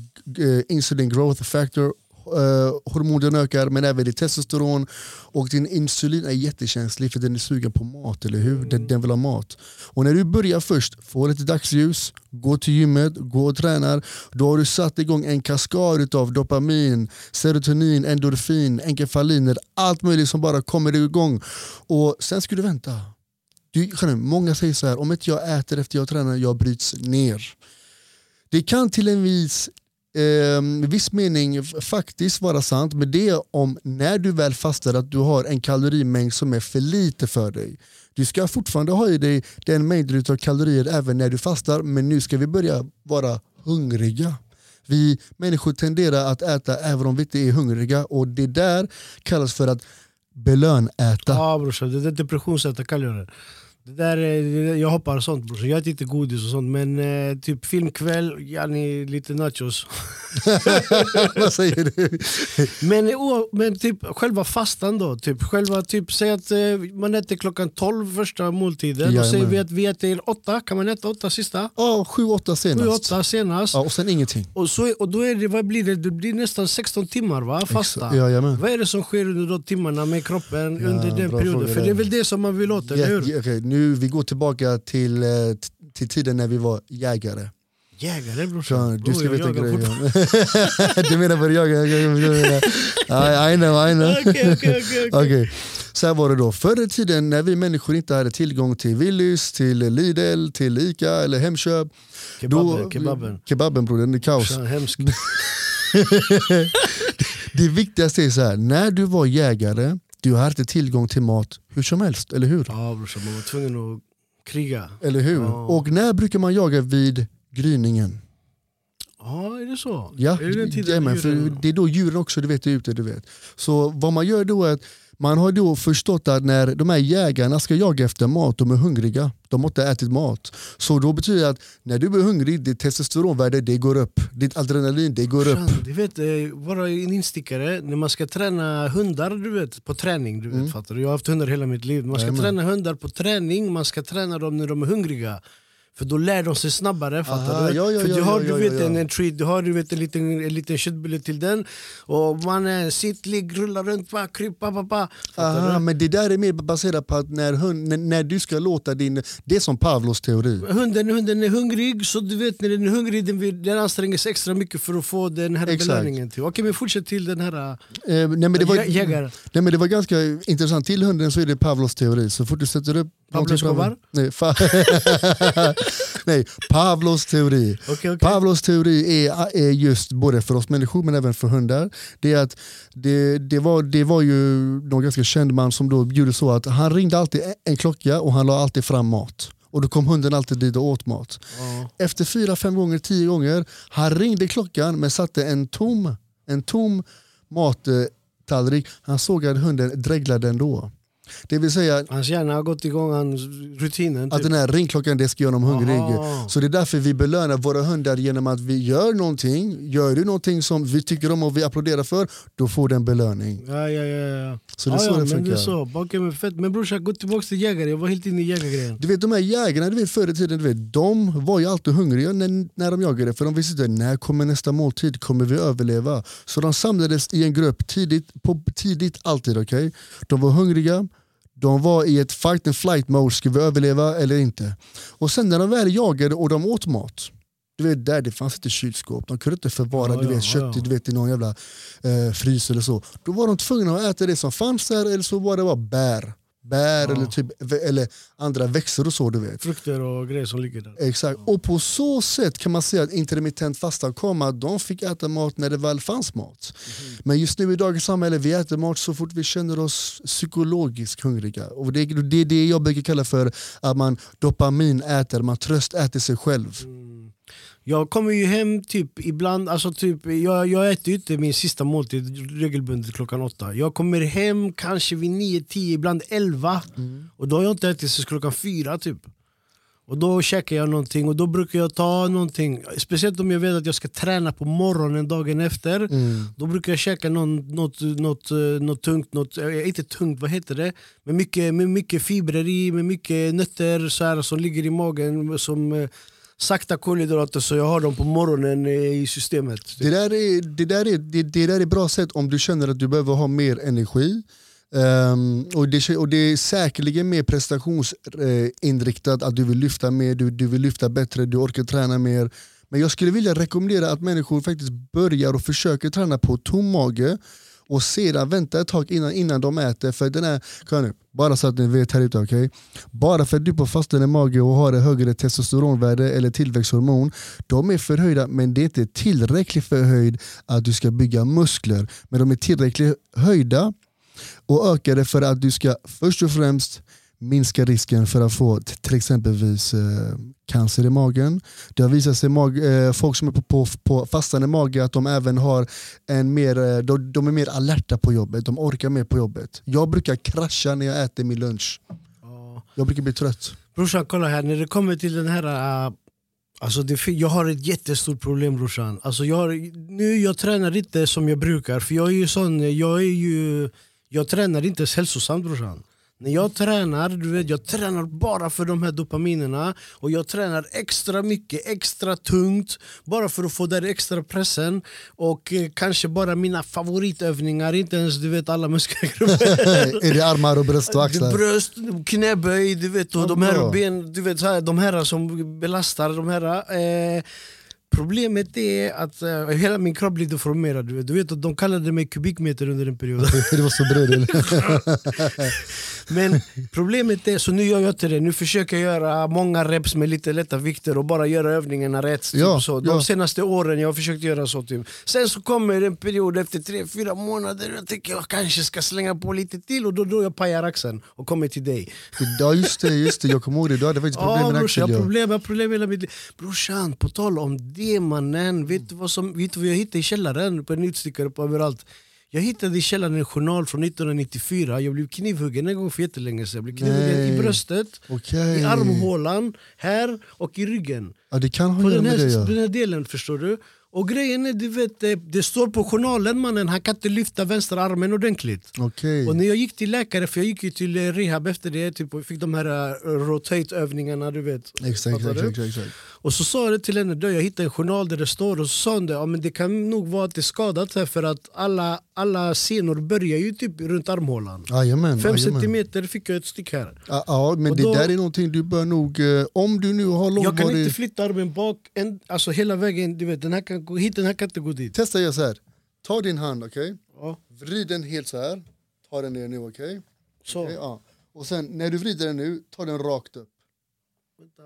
insulin growth factor, eh, hormonen ökar men även ditt testosteron och din insulin är jättekänslig för den är sugen på mat, eller hur? Den, den vill ha mat. Och när du börjar först, få lite dagsljus, gå till gymmet, gå och tränar, då har du satt igång en kaskad av dopamin, serotonin, endorfin, enkefaliner, allt möjligt som bara kommer igång. Och sen ska du vänta. Du, många säger så här, om inte jag äter efter jag tränar, jag bryts ner. Det kan till en viss, eh, viss mening faktiskt vara sant, men det är om när du väl fastar att du har en kalorimängd som är för lite för dig. Du ska fortfarande ha i dig den mängden av kalorier även när du fastar, men nu ska vi börja vara hungriga. Vi människor tenderar att äta även om vi inte är hungriga och det där kallas för att belönäta. Ja brorsan, det är depressionsätarkalorier det. Där, är- jag hoppar sånt brorsan, jag äter inte godis och sånt men eh, typ filmkväll, yani lite nachos. Vad säger du? Men, o- men typ själva fastan då, typ, själva, typ, säg att eh, man äter klockan 12 första måltiden och Jajamän. säger vi att vi äter 8, kan man äta 8 sista? Ja, 7-8 senast. 7-8 senast. Ja, och sen ingenting. Och, så, och då är det, vad blir det? Det blir nästan 16 timmar va? Fasta. Jajamän. Vad är det som sker under de timmarna med kroppen Ja, under den perioden? För det är väl det som man vill åt, eller Ja, hur? ja, okej, nu, vi går tillbaka till, eh, till tiden när vi var jägare. Jägare brorsan. du ska veta jagar grejen. du menar vad jagar? Jag- jag- jag menar- Ja, I know, I know. Okej, okej, okej, okej. Okej, Så här var det då. Förr i tiden när vi människor inte hade tillgång till Willys, till Lidl, till Ica eller Hemköp. Kebaben, då, kebaben. Kebaben bror, den är kaos. Det viktigaste är så här, när du var jägare, du hade inte tillgång till mat hur som helst, eller hur? Ja brorsan, man var tvungen att kriga. Eller hur? Ja. Och när brukar man jaga vid gryningen? Ja, är det så? Ja, är det den tiden jajamän, för djuren- det är då djuren också du vet, är ute. Du vet. Så vad man gör då är att man har då förstått att när de här jägarna ska jaga efter mat, de är hungriga. De har inte ätit mat. Så då betyder det att när du är hungrig, ditt testosteronvärde det går upp. Ditt adrenalin det går upp. Du vet, eh, bara en instickare, när man ska träna hundar du vet, på träning, du vet, Mm. fattar du? jag har haft hundar hela mitt liv. Man ska Jajamän. träna hundar på träning, man ska träna dem när de är hungriga. För då lär de sig snabbare, fattar Aha, du? ja, ja, För ja, du har, ja, du ja, vet. En, en treat, du har du vet, en, liten, en liten köttbulle till den, och man är sitt, ligg, rullar runt, bara, kryp, pa, pa, pa. Aha, men det där är mer baserat på att när, hund, när, när du ska låta din... Det är som Pavlos teori. Hunden, hunden är hungrig, så du vet när den är hungrig den, vill, den anstränger sig extra mycket för att få den här Exakt. belöningen. Till. Okej men fortsätt till den här Eh, nej, men det var, jä- jägaren. Nej, men det var ganska intressant. Till hunden så är det Pavlos teori. Så fort du sätter upp... Pablo Escobar? Nej, fa- Nej, Pavlos teori. Okej, okej. Pavlos teori är, är just både för oss människor men även för hundar. Det, är att det, det, var, det var ju någon ganska känd man som då gjorde så att han ringde alltid en klocka och han la alltid fram mat. Och då kom hunden alltid dit och åt mat. Ja. Efter fyra, fem gånger, tio gånger, han ringde klockan men satte en tom, en tom mattallrik. Han såg att hunden dreglade ändå. Det vill säga Hans hjärna har gått igång, hans rutinen. att Typ. den här ringklockan det ska göra dem hungrig. Aha. Så det är därför vi belönar våra hundar genom att vi gör någonting. Gör du någonting som vi tycker om och vi applåderar för, då får du en belöning. Ja, ja, ja, ja. Så det är ja, så ja, det men det funkar. så. Okej, men fett. Men brorsan, gå tillbaka till jägare. Jag var helt inne i jägargrejen. Du vet de här jägarna du vet, förr i tiden, du vet, de var ju alltid hungriga när, när de jagade för de visste att när kommer nästa måltid, kommer vi överleva? Så de samlades i en grupp tidigt, på, tidigt alltid. Okay? De var hungriga, de var i ett fight and flight mode, ska vi överleva eller inte? Och sen när de väl jagade och de åt mat, du vet, där det fanns inte kylskåp, de kunde inte förvara Ja, du vet, ja, kött ja. du vet, i någon jävla eh, frys eller så. Då var de tvungna att äta det som fanns där eller så var det bara bär. Bär Ja. eller, typ, eller andra växter och så du vet. Frukter och grejer som ligger där. Exakt. Och på så sätt kan man säga att intermittent fasta kom att de fick äta mat när det väl fanns mat. Men just nu i dagens samhälle, vi äter mat så fort vi känner oss psykologiskt hungriga. Och det, är- det det jag brukar kalla för att man dopamin äter, man tröst äter sig själv. Mm. Jag kommer ju hem typ ibland, alltså typ, jag, jag äter inte min sista måltid regelbundet klockan åtta. Jag kommer hem kanske vid nio, tio, ibland elva. Och då har jag inte ätit tills klockan fyra typ. Och då käkar jag någonting och då brukar jag ta någonting, speciellt om jag vet att jag ska träna på morgonen dagen efter. Mm. Då brukar jag käka någon, något, något, något tungt, något, eh, inte tungt, vad heter det? Med mycket, med mycket fibrer i, med mycket nötter så här, som ligger i magen som eh, sakta kolhydrater så jag har dem på morgonen i systemet. Det där, är, det, där är, det, det där är bra sätt om du känner att du behöver ha mer energi. Um, och, det, och det är säkerligen mer prestationsinriktat att du vill lyfta mer, du, du vill lyfta bättre, du orkar träna mer. Men jag skulle vilja rekommendera att människor faktiskt börjar och försöker träna på tom mage och sedan vänta ett tag innan, innan de äter. För den är, nu, bara så att ni vet här ute, okay? Bara för att du på fastande mage och har ett högre testosteronvärde eller tillväxthormon, de är förhöjda men det är inte tillräckligt förhöjd att du ska bygga muskler. Men de är tillräckligt höjda och ökade för att du ska först och främst minska risken för att få till exempelvis eh, cancer i magen. Det har visat sig mag, eh, folk som är på, på, på fastande mage att de även har en mer, eh, de, de, är mer alerta på jobbet, de orkar mer på jobbet. Jag brukar krascha när jag äter min lunch. Jag brukar bli trött. Brorsan kolla här, när det kommer till den här uh... Alltså det, jag har ett jättestort problem brorsan. Alltså jag, nu jag tränar inte som jag brukar för jag är ju sån, jag är ju jag tränar inte hälsosamt brorsan. När jag tränar, du vet, jag tränar bara för de här dopaminerna och jag tränar extra mycket, extra tungt bara för att få den extra pressen och eh, kanske bara mina favoritövningar, inte ens du vet alla muskelgrupper. är det armar och bröst och axlar? Bröst, knäböj, du vet, och de här ben, du vet, så här, de här som belastar, de här eh, Problemet är att uh, hela min kropp blir deformerad. Du vet, du vet att de kallade mig kubikmeter under en period. det var så bred Men problemet är, så nu gör jag inte det. Nu försöker jag göra många reps med lite lätta vikter och bara göra övningarna rätt. Typ ja, så. De ja. senaste åren jag har försökt göra så. Typ. Sen så kommer en period efter tre fyra månader och jag tänker jag kanske ska slänga på lite till och då, då jag pajar axeln och kommer till dig. Ja just det, just det. jag kommer ihåg det. Du hade faktiskt problem med axeln. Jag har problem, problem hela mitt liv. Brorsan, på tal om det mannen. Vet du vad, som, vet du vad jag hittade i källaren? På en utstickare på överallt. Jag hittade i källaren en journal från 1994, jag blev knivhuggen en gång för jättelänge sedan. Jag blev knivhuggen Nej. i bröstet, okay. i armhålan, här och i ryggen. Ja, det kan ha På den här, det, ja. den här delen förstår du. Och grejen är, du vet, det, står på journalen mannen, han kan inte lyfta vänstra armen ordentligt. Okay. Och när jag gick till läkare, för jag gick till eh, rehab efter det, typ, och fick de här uh, rotate-övningarna du vet. Exakt, exakt, exakt, Och så sa jag det till henne, då, jag hittade en journal där det står, och så sa hon det, ja, men det kan nog vara att det är skadat här för att alla, alla senor börjar ju typ runt armhålan. Ajamän, Fem ajamän. centimeter fick jag ett styck här. Ja, ja men och det där är någonting du bör nog, eh, om du nu har långvarig... Jag kan inte flytta armen bak, en, alltså hela vägen, du vet, den här kan gå hit, den här kan inte gå dit. Testa gör så här. Ta din hand, okej? Okay? Ja. Vrid den helt så här. Ta den ner nu, okej? Okay? Så. Okay, ja. Och sen när du vrider den nu, ta den rakt upp. Vänta.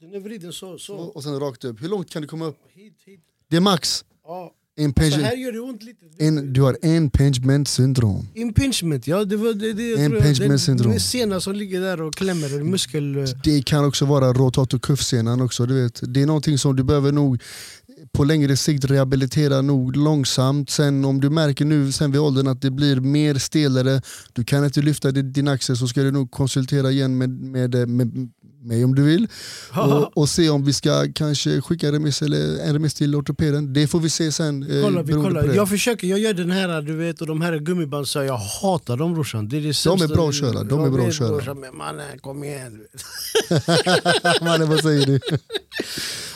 Den är vriden så, så. Och sen rakt upp. Hur långt kan du komma upp? Hit, hit. Det är max. Ja. Impinge... Så här gör det ont lite. In, du har impingement syndrom. Impingement, ja det var det, det impingement syndrom. Den sena som ligger där och klämmer, muskel... Det kan också vara rotator också. Du vet. Det är någonting som du behöver nog på längre sikt rehabilitera nog långsamt. Sen om du märker nu sen vid åldern att det blir mer stelare, du kan inte lyfta din axel så ska du nog konsultera igen med, med, med mig om du vill. Och, och, se om vi ska kanske skicka remiss eller en remiss till ortopeden. Det får vi se sen. Eh, kolla, vi kollar. Jag försöker, jag gör den här du vet och de här gummiband så jag hatar dem brorsan. Det är det de är bra att köra. De är bra att köra. Brorsan, men mannen kom igen. mannen vad säger du?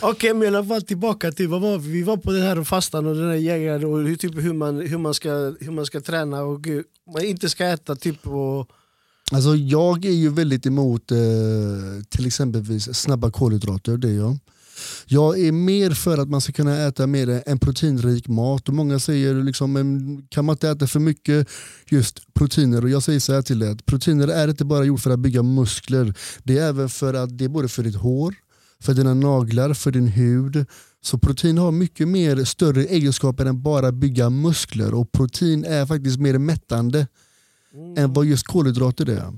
Okej okay, men i alla fall tillbaka till vad var vi? var på den här fastan och den här jägaren och hur, typ, hur, man, hur, man ska, hur man ska träna och man inte ska äta typ och Alltså jag är ju väldigt emot eh, till exempelvis snabba kolhydrater, det är jag. Jag är mer för att man ska kunna äta mer en proteinrik mat och många säger liksom, kan man inte äta för mycket just proteiner? Och jag säger så här till dig att proteiner är inte bara gjort för att bygga muskler. Det är även för att det är både för ditt hår, för dina naglar, för din hud. Så protein har mycket mer större egenskaper än bara bygga muskler och protein är faktiskt mer mättande mm. än vad just kolhydrater är.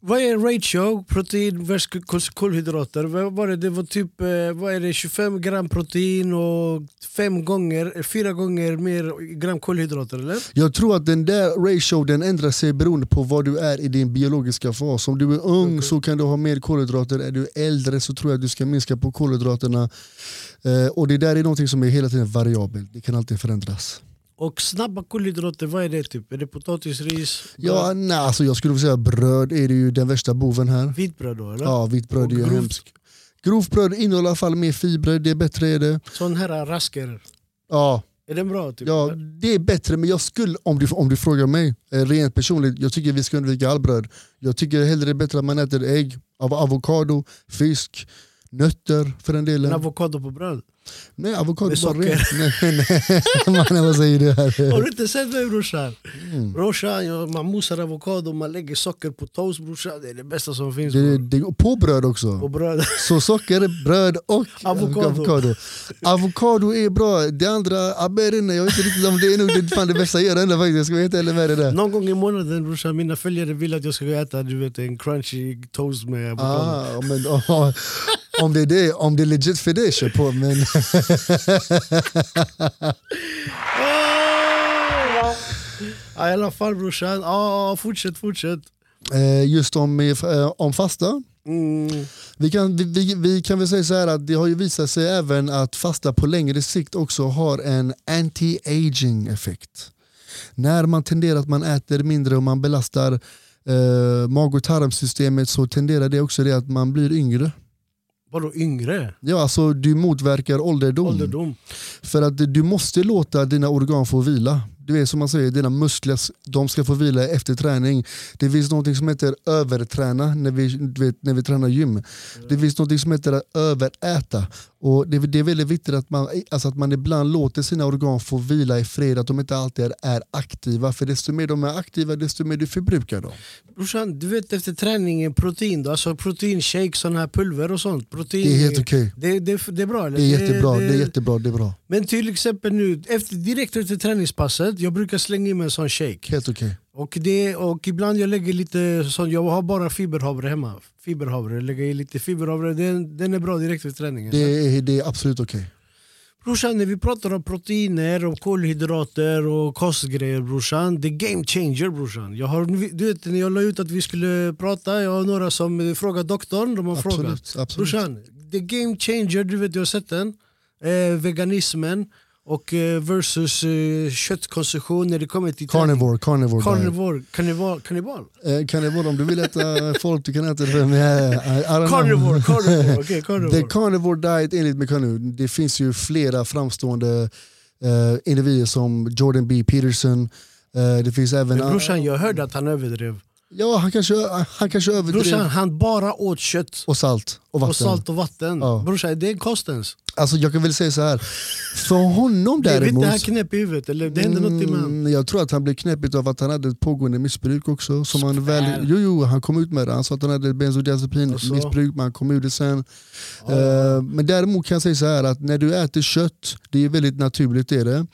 Vad är ratio protein versus kolhydrater? Vad var det? det var typ eh, vad är det, 25 gram protein och fem gånger, fyra gånger mer gram kolhydrater eller? Jag tror att den där ratio den ändrar sig beroende på vad du är i din biologiska fas. Om du är ung okay. så kan du ha mer kolhydrater, är du äldre så tror jag att du ska minska på kolhydraterna. Eh, och det där är något som är hela tiden variabelt, det kan alltid förändras. Och snabba kolhydrater, vad är det? typ? Är det potatis, ris? Ja, nej, alltså jag skulle säga bröd är det ju den värsta boven här. Vitt bröd då eller? Ja, vitt bröd är ju hemskt. Grovt bröd innehåller i alla fall mer fibrer, det är bättre är det. Sån här rasker? Ja. Är den bra? Typ, ja, det är bättre men jag skulle, om du, om du frågar mig, eh, rent personligt, jag tycker vi ska undvika all bröd. Jag tycker hellre det är bättre att man äter ägg, av avokado, fisk, nötter för den En delen. avokado på bröd. Nej, avokado Med socker. rent. Nej, nej. Mannen vad säger du här? Har du inte sett mig brorsan? Mm. Brorsan, man mosar avokado, man lägger socker på toast brorsan. Det är det bästa som finns. Det, det, på bröd också. På bröd. Så socker, bröd och Avokado. avokado. Avokado är bra, det andra, vet inte, jag vet inte riktigt om det är nog det, fan det bästa jag gör ändå faktiskt. Jag ska vara helt ärlig med det där. Någon gång i månaden brorsan, mina följare vill att jag ska äta du vet, en crunchy toast med avokado. Ah, men, oh, om, det är det, om det är legit för det, kör på. Men! Ja, I alla fall brorsan, ah, fortsätt fortsätt. eh, just om, eh, om fasta, Mm. vi kan, vi, vi, vi kan väl säga så här att det har ju visat sig även att fasta på längre sikt också har en anti-aging effekt. När man tenderar att man äter mindre och man belastar eh, mag och tarmsystemet så tenderar det också det att man blir yngre. Vadå yngre? Ja, alltså du motverkar ålderdom. Ålderdom? För att du måste låta dina organ få vila. Du vet som man säger, dina muskler de ska få vila efter träning. Det finns något som heter överträna när vi, du vet, när vi tränar gym. Det finns något som heter att överäta. Och det, det är väldigt viktigt att man, alltså att man ibland låter sina organ få vila i fred, att de inte alltid är, är aktiva. För desto mer de är aktiva, desto mer du förbrukar dem. Brorsan, du vet efter träningen protein då, alltså proteinshake, sån här pulver och sånt. Protein, Det är helt okej. det, det, det är bra eller? Det är jättebra, det är jättebra, det är bra. Men till exempel nu, efter, direkt efter träningspasset, jag brukar slänga i mig en sån shake. Helt okej. Och, det, och ibland jag lägger lite sån, jag har bara fiberhavre hemma. Fiberhavre, lägger i lite fiberhavre, den, den är bra direkt efter träningen. Det, är, det är absolut okej. Brorsan, när vi pratar om proteiner och kolhydrater och kostgrejer brorsan, det är game changer brorsan. Jag har, du vet, när jag la ut att vi skulle prata, jag har några som frågat doktorn, de har frågat. Absolut, absolut. Brorsan, det är game changer, du vet jag har sett den. Eh, veganismen och eh, versus eh, köttkonsumtion när det kommer till. Carnivore, carnivore. Carnivore, kannibal, kannibal. Eh, Carnivore, om du vill äta folk du kan äta det. Men, eh. Carnivore, carnivore, okej carnivore. The carnivore diet enligt Mekanu, det finns ju flera framstående eh, individer som Jordan B. Peterson. Eh, det finns även... Men brorsan, jag hörde att han överdrev. Ja, han kanske, han kanske överdrev. Brorsan, han bara åt kött Och salt och och salt och vatten. Ja. Brorsan, det är kostens. Alltså, jag kan väl säga så här. för honom Blev däremot... inte han knäpp i huvudet? Eller det hände något med honom? Mm, Jag tror att han blev knäppigt av att han hade ett pågående missbruk också. Som han, väl, jo, jo, han kom ut med det. Han sa att han hade bensodiazepinmissbruk, men han kom ur det sen. Eh, men däremot kan jag säga så här att när du äter kött, det är väldigt naturligt. Är det.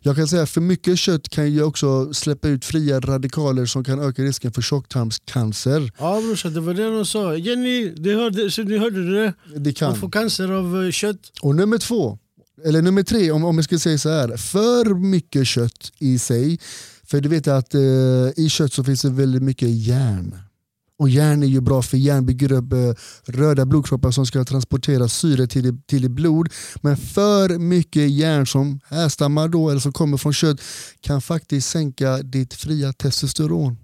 Jag kan säga att för mycket kött kan ju också släppa ut fria radikaler som kan öka risken för tjocktarmscancer. Ja brorsan, det var det de sa. Jenny, det hörde, så ni hörde det? Det kan. Man får cancer av eh, kött. Och nummer två, eller nummer tre om, om jag ska säga så här. För mycket kött i sig. För du vet att eh, i kött så finns det väldigt mycket järn. Och järn är ju bra för järn bygger upp eh, röda blodkroppar som ska transportera syre till, i- till i blod. Men för mycket järn som härstammar då eller som kommer från kött kan faktiskt sänka ditt fria testosteron.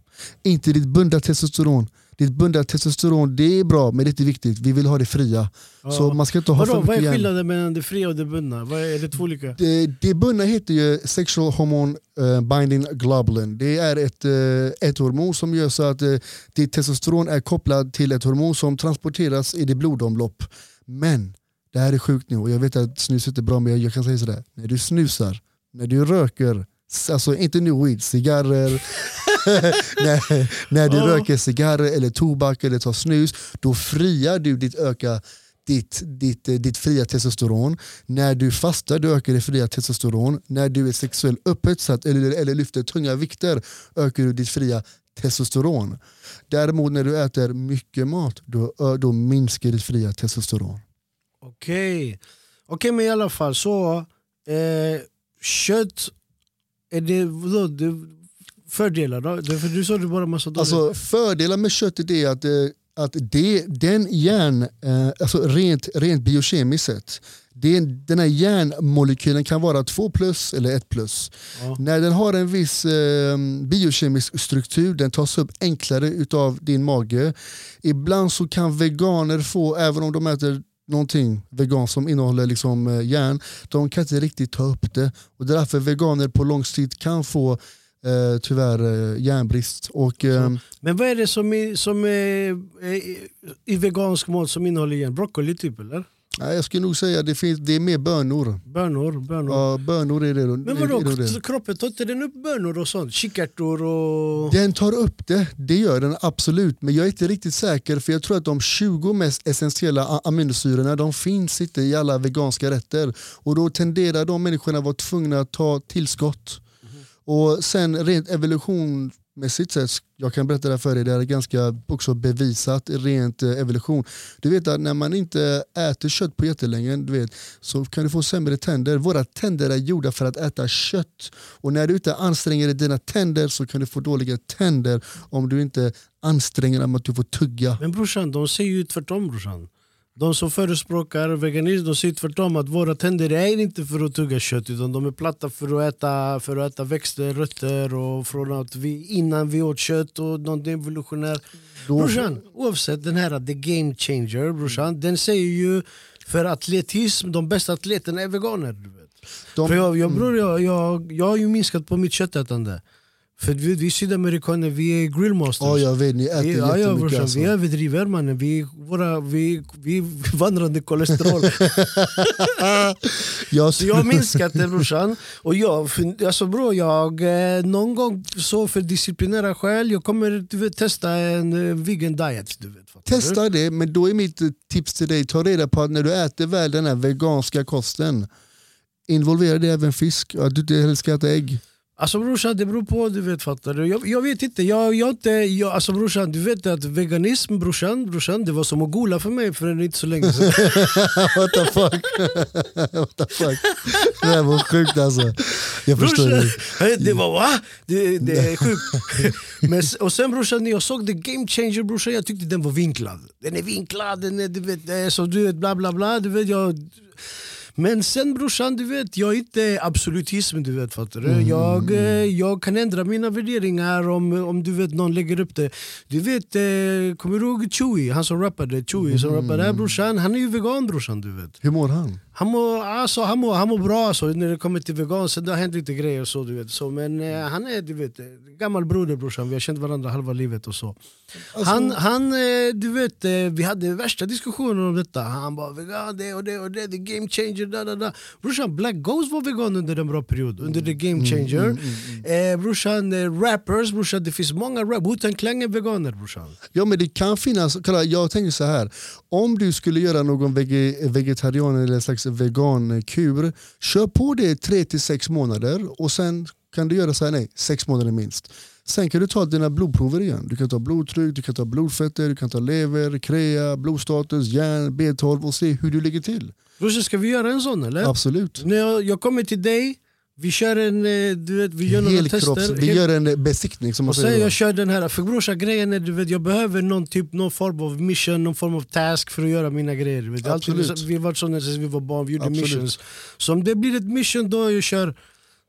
Inte ditt bundna testosteron. Ditt bundna testosteron det är bra men det är inte viktigt. Vi vill ha det fria. Ja. Så man ska inte ha Vadå, för vad är skillnaden mellan det fria och det bundna? Vad är, är det två olika? Det, det bundna heter ju sexual hormone eh, binding globulin. Det är ett, eh, ett hormon som gör så att uh, ditt testosteron är kopplat till ett hormon som transporteras i ditt blodomlopp. Men, det här är sjukt nu och jag vet att snuset är bra men jag, jag kan säga sådär. När du snusar, när du röker, alltså inte nu weed, cigarrer, när, när du Ja. röker cigarrer eller tobak eller tar snus, då friar du ditt öka ditt, ditt, eh, ditt fria testosteron. När du fastar du ökar det fria testosteron. När du är sexuellt upphetsad eller, eller lyfter tunga vikter ökar du ditt fria testosteron. Däremot när du äter mycket mat då, då minskar ditt fria testosteron. Okej, Okej men i alla fall så, eh, kött, är det, vadå, det fördelar då? För du sa det bara massa dåligt. Alltså, fördelen med köttet är att, eh, att det, den järn, eh, alltså rent, rent biokemiskt sett, det, den här järnmolekylen kan vara 2 plus eller 1 plus. ja. När den har en viss eh, biokemisk struktur, den tas upp enklare utav din mage. Ibland så kan veganer få, även om de äter någonting vegan som innehåller liksom, eh, järn, de kan inte riktigt ta upp det. Och därför veganer på lång sikt kan få eh, tyvärr eh, järnbrist. Och, eh, Men vad är det som är, som är, i vegansk mat som innehåller järn? Broccoli typ eller? nej, jag skulle nog säga att det, finns, det är mer bönor. Bönor? bönor. Ja, bönor är det. Men är, vadå, är det. kroppen tar inte den upp bönor och sånt? Kikärtor och... Den tar upp det, det gör den absolut. Men jag är inte riktigt säker för jag tror att de 20 mest essentiella aminosyrorna de finns inte i alla veganska rätter. Och då tenderar de människorna vara tvungna att ta tillskott. Och sen rent evolutionsmässigt sett, jag kan berätta det här för dig, det är ganska också bevisat rent eh, evolution. Du vet att när man inte äter kött på jättelänge du vet, så kan du få sämre tänder. Våra tänder är gjorda för att äta kött. Och när du inte anstränger dina tänder så kan du få dåliga tänder om du inte anstränger dem att du får tugga. Men brorsan, de säger ju tvärtom brorsan. De som förespråkar veganism de säger tvärtom att våra tänder är inte för att tugga kött utan de är platta för att äta, för att äta växter, rötter och från att vi innan vi åt kött och något evolutionärt. Då- Brorsan, oavsett den här the game changer brorsan, den säger ju för atletism, de bästa atleterna är veganer. Du vet. De- För jag, jag, bror, jag, jag, jag har ju minskat på mitt köttätande. För vi, vi sydamerikaner, vi är grillmasters. Ja, jag vet, ni äter Vi, ja, ja, brorsan, alltså. vi överdriver mannen, vi, våra, vi, vi vandrande kolesterol. jag, Så jag har minskat det brorsan. Och jag, alltså bro, jag, eh, någon gång så för disciplinära skäl, jag kommer du vet, testa en eh, vegan diet. Du vet? Testa det, men då är mitt tips till dig, ta reda på att när du äter väl den här veganska kosten, involvera det även fisk, att du inte helst ska äta ägg. Alltså brorsan, det beror på, du vet fattar du? Jag, jag vet inte, jag, jag inte jag, alltså brorsan, du vet att veganism brorsan, brorsan, det var som att gola för mig för inte så länge sedan. What the fuck? What the fuck? Det var sjukt alltså. Jag förstår Brorsan, det var va? Det, det är sjukt. Men, och sen brorsan, när jag såg The Game Changer brorsan, jag tyckte den var vinklad. Den är vinklad, den är, du vet, så du vet, bla bla bla. Du vet, jag, men sen brorsan, du vet, jag är inte absolutism, du vet, fattar du? Jag, eh, jag kan ändra mina värderingar om, om du vet, någon lägger upp det. Du vet, eh, kommer du ihåg Chewy, han som rappade? Chewy som rappade, här, brorsan, han är ju vegan brorsan, du vet. Hur mår han? Han mår, alltså, han, mår, han mår bra alltså, när det kommer till vegan, sen det har hänt lite grejer och så, du vet. Så, men eh, han är du vet, gammal broder brorsan, vi har känt varandra halva livet och så. Han, han eh, du vet, eh, vi hade värsta diskussioner om detta. Han bara vegan, det och det och det, the game changer, da da da. Brorsan, Black Ghost var vegan under en bra period, under the game changer. Eh, brorsan, eh, rappers, brorsan, det finns många rap, Wu-Tang Clan är veganer brorsan. Ja men det kan finnas, kolla, jag tänker så här. Om du skulle göra någon vege, vegetarian eller en slags vegankur, kör på det 3 till sex månader och sen kan du göra så här, nej, sex månader minst. Sen kan du ta dina blodprover igen. Du kan ta blodtryck, du kan ta blodfetter, du kan ta lever, krea, blodstatus, järn, B12 och se hur du ligger till. Brorsan, ska vi göra en sån eller? Absolut. När jag, jag kommer till dig, vi kör en, eh, du vet, vi gör några Helkropps, tester. vi gör en besiktning som och sen jag kör den här, för brorsan grejen är du vet, jag behöver någon, typ, någon form av mission, någon form av task för att göra mina grejer. Vet. Alltid, vi har varit sådana sedan vi var barn, vi gjorde Absolut. missions. Så om det blir ett mission då jag kör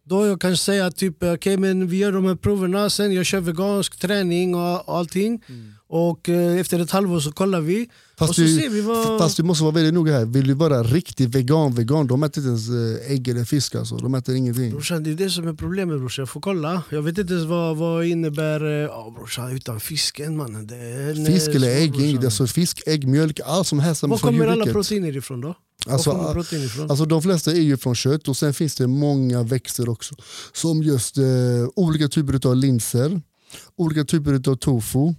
då jag kan säga typ okej men vi gör de här proverna, sen jag kör vegansk träning och och allting. Och eh, efter ett halvår så kollar vi. och Fast så du, ser vi vad... fast du måste vara väldigt noga här. Vill du vara riktig vegan, vegan, de äter inte ens eh, ägg eller fisk. Alltså. De äter ingenting. Brorsan, det är det som är problemet brorsan, jag får kolla. Jag vet inte ens vad, vad innebär eh, ja, brorsan, utan fisken mannen. Det är en, Fisk eller ägg, inget, alltså fisk, ägg, mjölk, allt som härstammar Var kommer alla proteiner ifrån då? Alltså? Alltså de flesta är ju från kött och sen finns det många växter också. Som just eh, olika typer av linser, olika typer av tofu,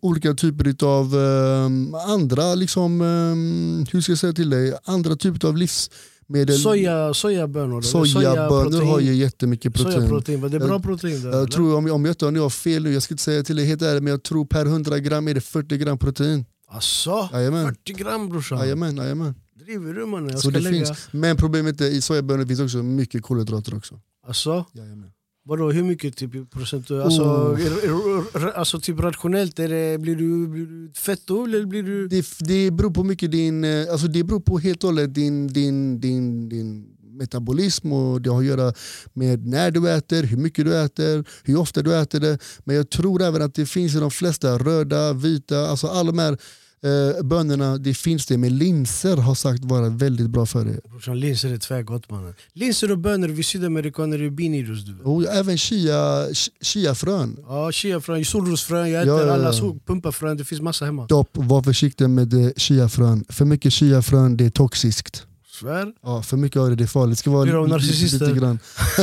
olika typer av eh, andra, liksom, eh, hur ska jag säga till dig, andra typer av livsmedel. Soja, sojabönor? Sojabönor sojaprotein? har ju jättemycket protein. Sojaprotein, det bra Jag- protein där? Jag tror, om, om jag inte om jag har fel nu, jag ska inte säga till dig helt ärligt, men jag tror per 100 gram är det 40 gram protein. Asså? Jajamän. 40 gram brorsan? Jajamän, jajamän. Jag Så det lägga... finns. Men problemet är i sojabönor finns också mycket kolhydrater också. Asså? Jajamän. Vadå, hur mycket typ, procent? Alltså, Oh. alltså typ rationellt, är det, blir, du, blir du fetto eller blir du... Det, det beror på mycket din, eh, alltså det beror på helt och hållet din, din, din, din metabolism och det har att göra med när du äter, hur mycket du äter, hur ofta du äter det. Men jag tror även att det finns i de flesta röda, vita, alltså alla de här Eh, bönorna, det finns det, men linser har sagt vara väldigt bra för det. Brorsan linser är tvärgott mannen. Linser och bönor, vi sydamerikaner är binirus. Och även chia, chiafrön. Ja, chiafrön, solrosfrön, jag Ja, äter ja, ja. alla sol- pumpafrön, det finns massa hemma. Dopp, var försiktig med chiafrön. För mycket chiafrön det är toxiskt. Svär. Ja, för mycket av det, det är farligt. Det ska vara Blir de lite, narcissister? lite grann.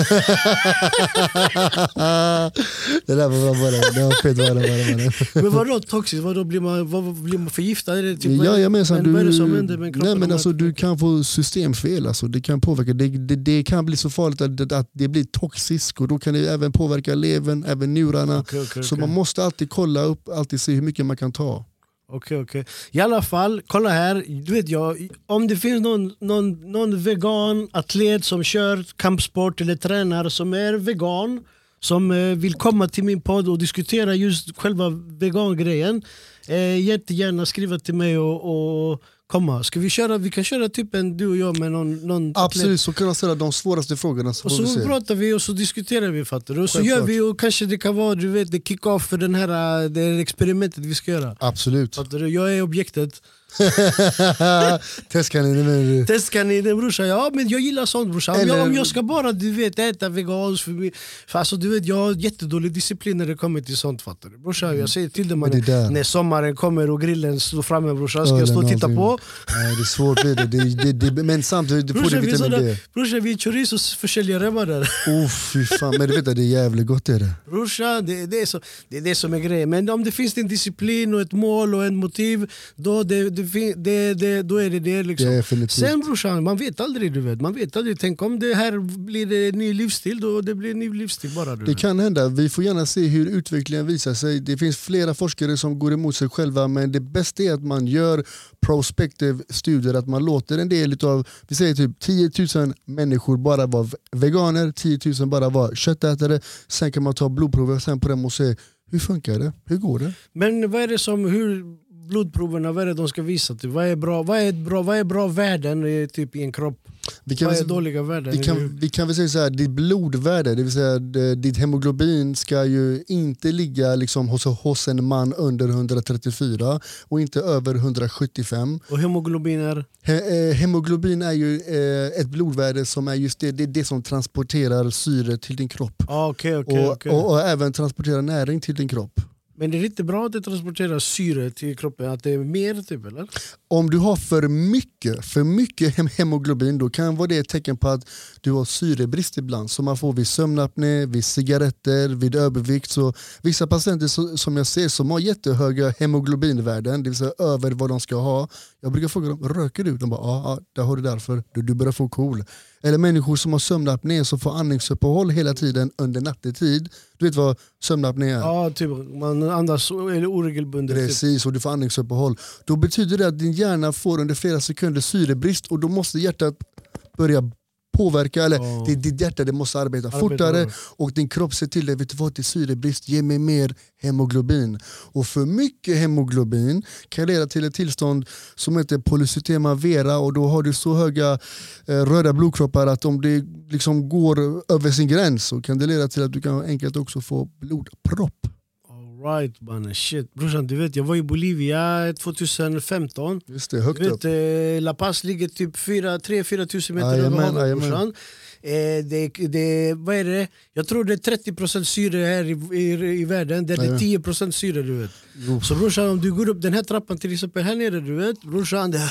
det där var bara. Det var fett bara. bara. Men vadå toxiskt? Vadå blir man, vad, blir man förgiftad? Det typ, vad är- Jajamensan, men du, vad är det som händer med kroppen? nej, men alltså, du kan få systemfel, alltså, det kan påverka. Det, det, det kan bli så farligt att, det- att det blir toxiskt och då kan det även påverka levern, även njurarna. Okej, okej, Så okej. man måste alltid kolla upp, alltid se hur mycket man kan ta. Okej, okej. I alla fall, kolla här. Du vet jag, om det finns någon, någon, någon vegan atlet som kör kampsport eller tränar som är vegan som eh, vill komma till min podd och diskutera just själva vegangrejen. Eh, jättegärna skriva till mig och, och komma. Ska vi köra? Vi kan köra typ en du och jag med någon, någon atlet. Absolut, så kan man ställa de svåraste frågorna. Så Och vi så se. pratar vi och så diskuterar vi fattar du? Och så Självklart. gör vi och kanske det kan vara du vet, det kick-off för den här, eh, det här experimentet vi ska göra. Absolut. Fattar du? Jag är objektet. Testkaninen är du. Testkaninen brorsan, ja men jag gillar sånt brorsan. Om, Eller- jag, om jag ska bara du vet, äta veganskt, för, mig- för alltså, du vet, jag har jättedålig disciplin när det kommer till sånt fattar du. Brorsan jag säger till dig mannen, när sommaren kommer och grillen står framme brorsan, ska jag stå och titta på? Nej, det är svårt det. det, det, det men samtidigt du får det vitamin D. brorsan, vi är chorizo-försäljare mannen. Oh, fy fan. Men du vet att det är jävligt gott är det. Brorsan, det, det, är så, det är det som är grejen. Men om det finns en disciplin och ett mål och en motiv, då, det, det, det, det, då är det det. Liksom. Definitivt. Sen brorsan, man vet aldrig. du vet. Man vet aldrig. Tänk om det här blir det en ny livsstil, då det blir en ny livsstil bara. Det vet. kan hända. Vi får gärna se hur utvecklingen visar sig. Det finns flera forskare som går emot sig själva men det bästa är att man gör prospective studier, att man låter en del av, vi säger typ 10 000 människor bara vara veganer, 10 000 bara vara köttätare. Sen kan man ta blodprover sen på dem och se hur funkar det? Hur går det? Men vad är det som, hur blodproverna, vad är det de ska visa? Typ? Vad, är bra, vad, är bra, vad är bra värden eh, typ, i en kropp? Vi kan, Vad är dåliga värden? vi, kan, vi kan väl säga så här, ditt blodvärde, det vill säga d- ditt hemoglobin ska ju inte ligga liksom hos, hos en man under 134 och inte över 175. Och hemoglobin är? He, eh, hemoglobin är ju eh, ett blodvärde som är just det, det, är det som transporterar syre till din kropp. Ah, okej, okej, och, okej. och, och även transporterar näring till din kropp. Men det är inte bra att det transporterar syre till kroppen? Att det är mer typ eller? Om du har för mycket, för mycket hem- hemoglobin då kan vara det ett tecken på att du har syrebrist ibland som man får vid sömnapné, vid cigaretter, vid övervikt. Så vissa patienter som jag ser som har jättehöga hemoglobinvärden, det vill säga över vad de ska ha. Jag brukar fråga dem, röker du? De bara, ja, ja där har du därför. Du, du börjar få KOL. Eller människor som har sömnapné som får andningsuppehåll hela tiden under nattetid. Du vet vad sömnapné är? Ja, typ man andas eller oregelbundet. Typ. Precis, och du får andningsuppehåll. Då betyder det att din hjärna får under flera sekunder syrebrist och då måste hjärtat börja påverka, eller Ja. det, ditt hjärta det måste arbeta, Arbeta fortare bra. och din kropp säger till dig, vet du vad, det är syrebrist, ge mig mer hemoglobin. Och för mycket hemoglobin kan leda till ett tillstånd som heter polycytema vera och då har du så höga eh, röda blodkroppar att om det liksom går över sin gräns så kan det leda till att du kan enkelt också få blodpropp. Alright mannen, shit. Brorsan du vet jag var i Bolivia 2015. Just det, högt Du upp. vet, eh, La Paz ligger typ 3-4 tusen meter över havet brorsan. Eh, det, det, vad är det? Jag tror det är 30% syre här i, i, i världen, där det är Jajamän. 10% syre du vet. Jo. Så brorsan om du går upp den här trappan till exempel här nere du vet brorsan det,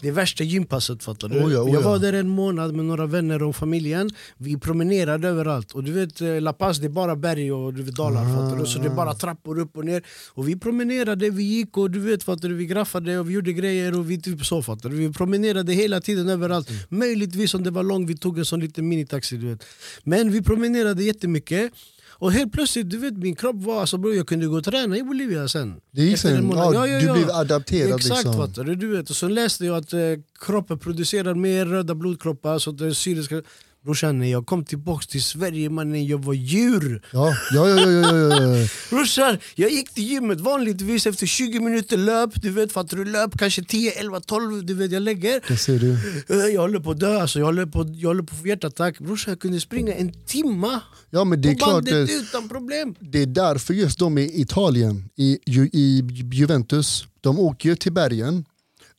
det är värsta gympasset fattar du. Oh ja, oh jag ja. var där en månad med några vänner och familjen, vi promenerade överallt och du vet eh, La Paz det är bara berg och du vet, dalar Ah. fattar du. Så det är bara trappor upp och ner och vi promenerade, vi gick och du vet fattar du, vi graffade och vi gjorde grejer och vi typ så fattar du. Vi promenerade hela tiden överallt. Mm. Möjligtvis om det var långt vi tog en sån liten minitaxi du vet. Men vi promenerade jättemycket och helt plötsligt, du vet min kropp var, alltså bro, jag kunde gå och träna i Bolivia sen. Det gick sen, en månad. ja, du blev adapterad Exakt liksom. fattar du, vet. Och så läste jag att eh, kroppen producerar mer röda blodkroppar så att det syre ska... Brorsan när jag kom tillbaks till Sverige mannen, jag var djur. Ja, ja, ja, ja, ja, ja. Brorsan, jag gick till gymmet vanligtvis efter 20 minuter löp, du vet fattar du löp, kanske 10, 11, 12, du vet jag lägger. Det ser du. Eh, Jag håller på att dö, alltså. jag, håller på, jag håller på att få hjärtattack. Brorsan jag kunde springa en timma Ja men det är på klart, bandet det, utan problem. det är därför just de i Italien, i, i Juventus, de åker ju till bergen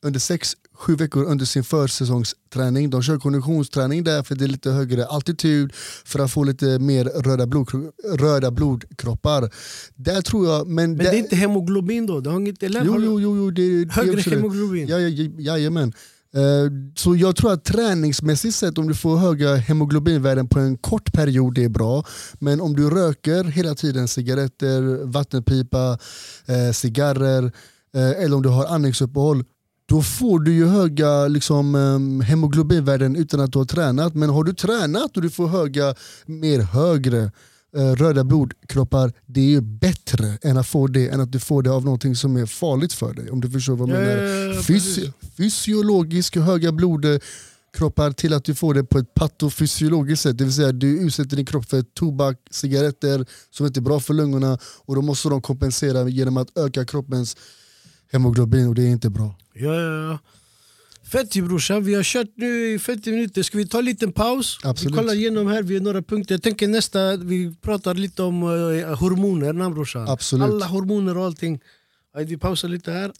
under sex, sju veckor under sin försäsongsträning. De kör konditionsträning där för det är lite högre altitud för att få lite mer röda, blod, röda blodkroppar. Där tror jag, men, Men där, det är inte hemoglobin då? Det har inget, eller? Jo, jo, jo, jo det, det Högre absolut. hemoglobin? Ja, ja, ja, jajamän. Eh, Så jag tror att träningsmässigt sett om du får höga hemoglobinvärden på en kort period det är bra. Men om du röker hela tiden cigaretter, vattenpipa, eh, cigarrer eh, eller om du har andningsuppehåll då får du ju höga liksom, eh, hemoglobinvärden utan att du har tränat. Men har du tränat och du får höga, mer högre eh, röda blodkroppar, det är ju bättre än att få det än att du får det av någonting som är farligt för dig. Om du förstår vad jag Ja, menar. ja, ja, Fys- precis. fysiologiska höga blodkroppar till att du får det på ett patofysiologiskt sätt. Det vill säga du utsätter din kropp för tobak, cigaretter som inte är bra för lungorna och då måste de kompensera genom att öka kroppens hemoglobin och det är inte bra. Ja, ja, ja. Fett ju brorsan, vi har kört nu i 50 minuter. Ska vi ta en liten paus? Absolut. Vi kollar igenom här, vi har några punkter. Jag tänker nästa, vi pratar lite om uh, hormoner, brorsan. Absolut. Alla hormoner och allting. Vi pausar lite här.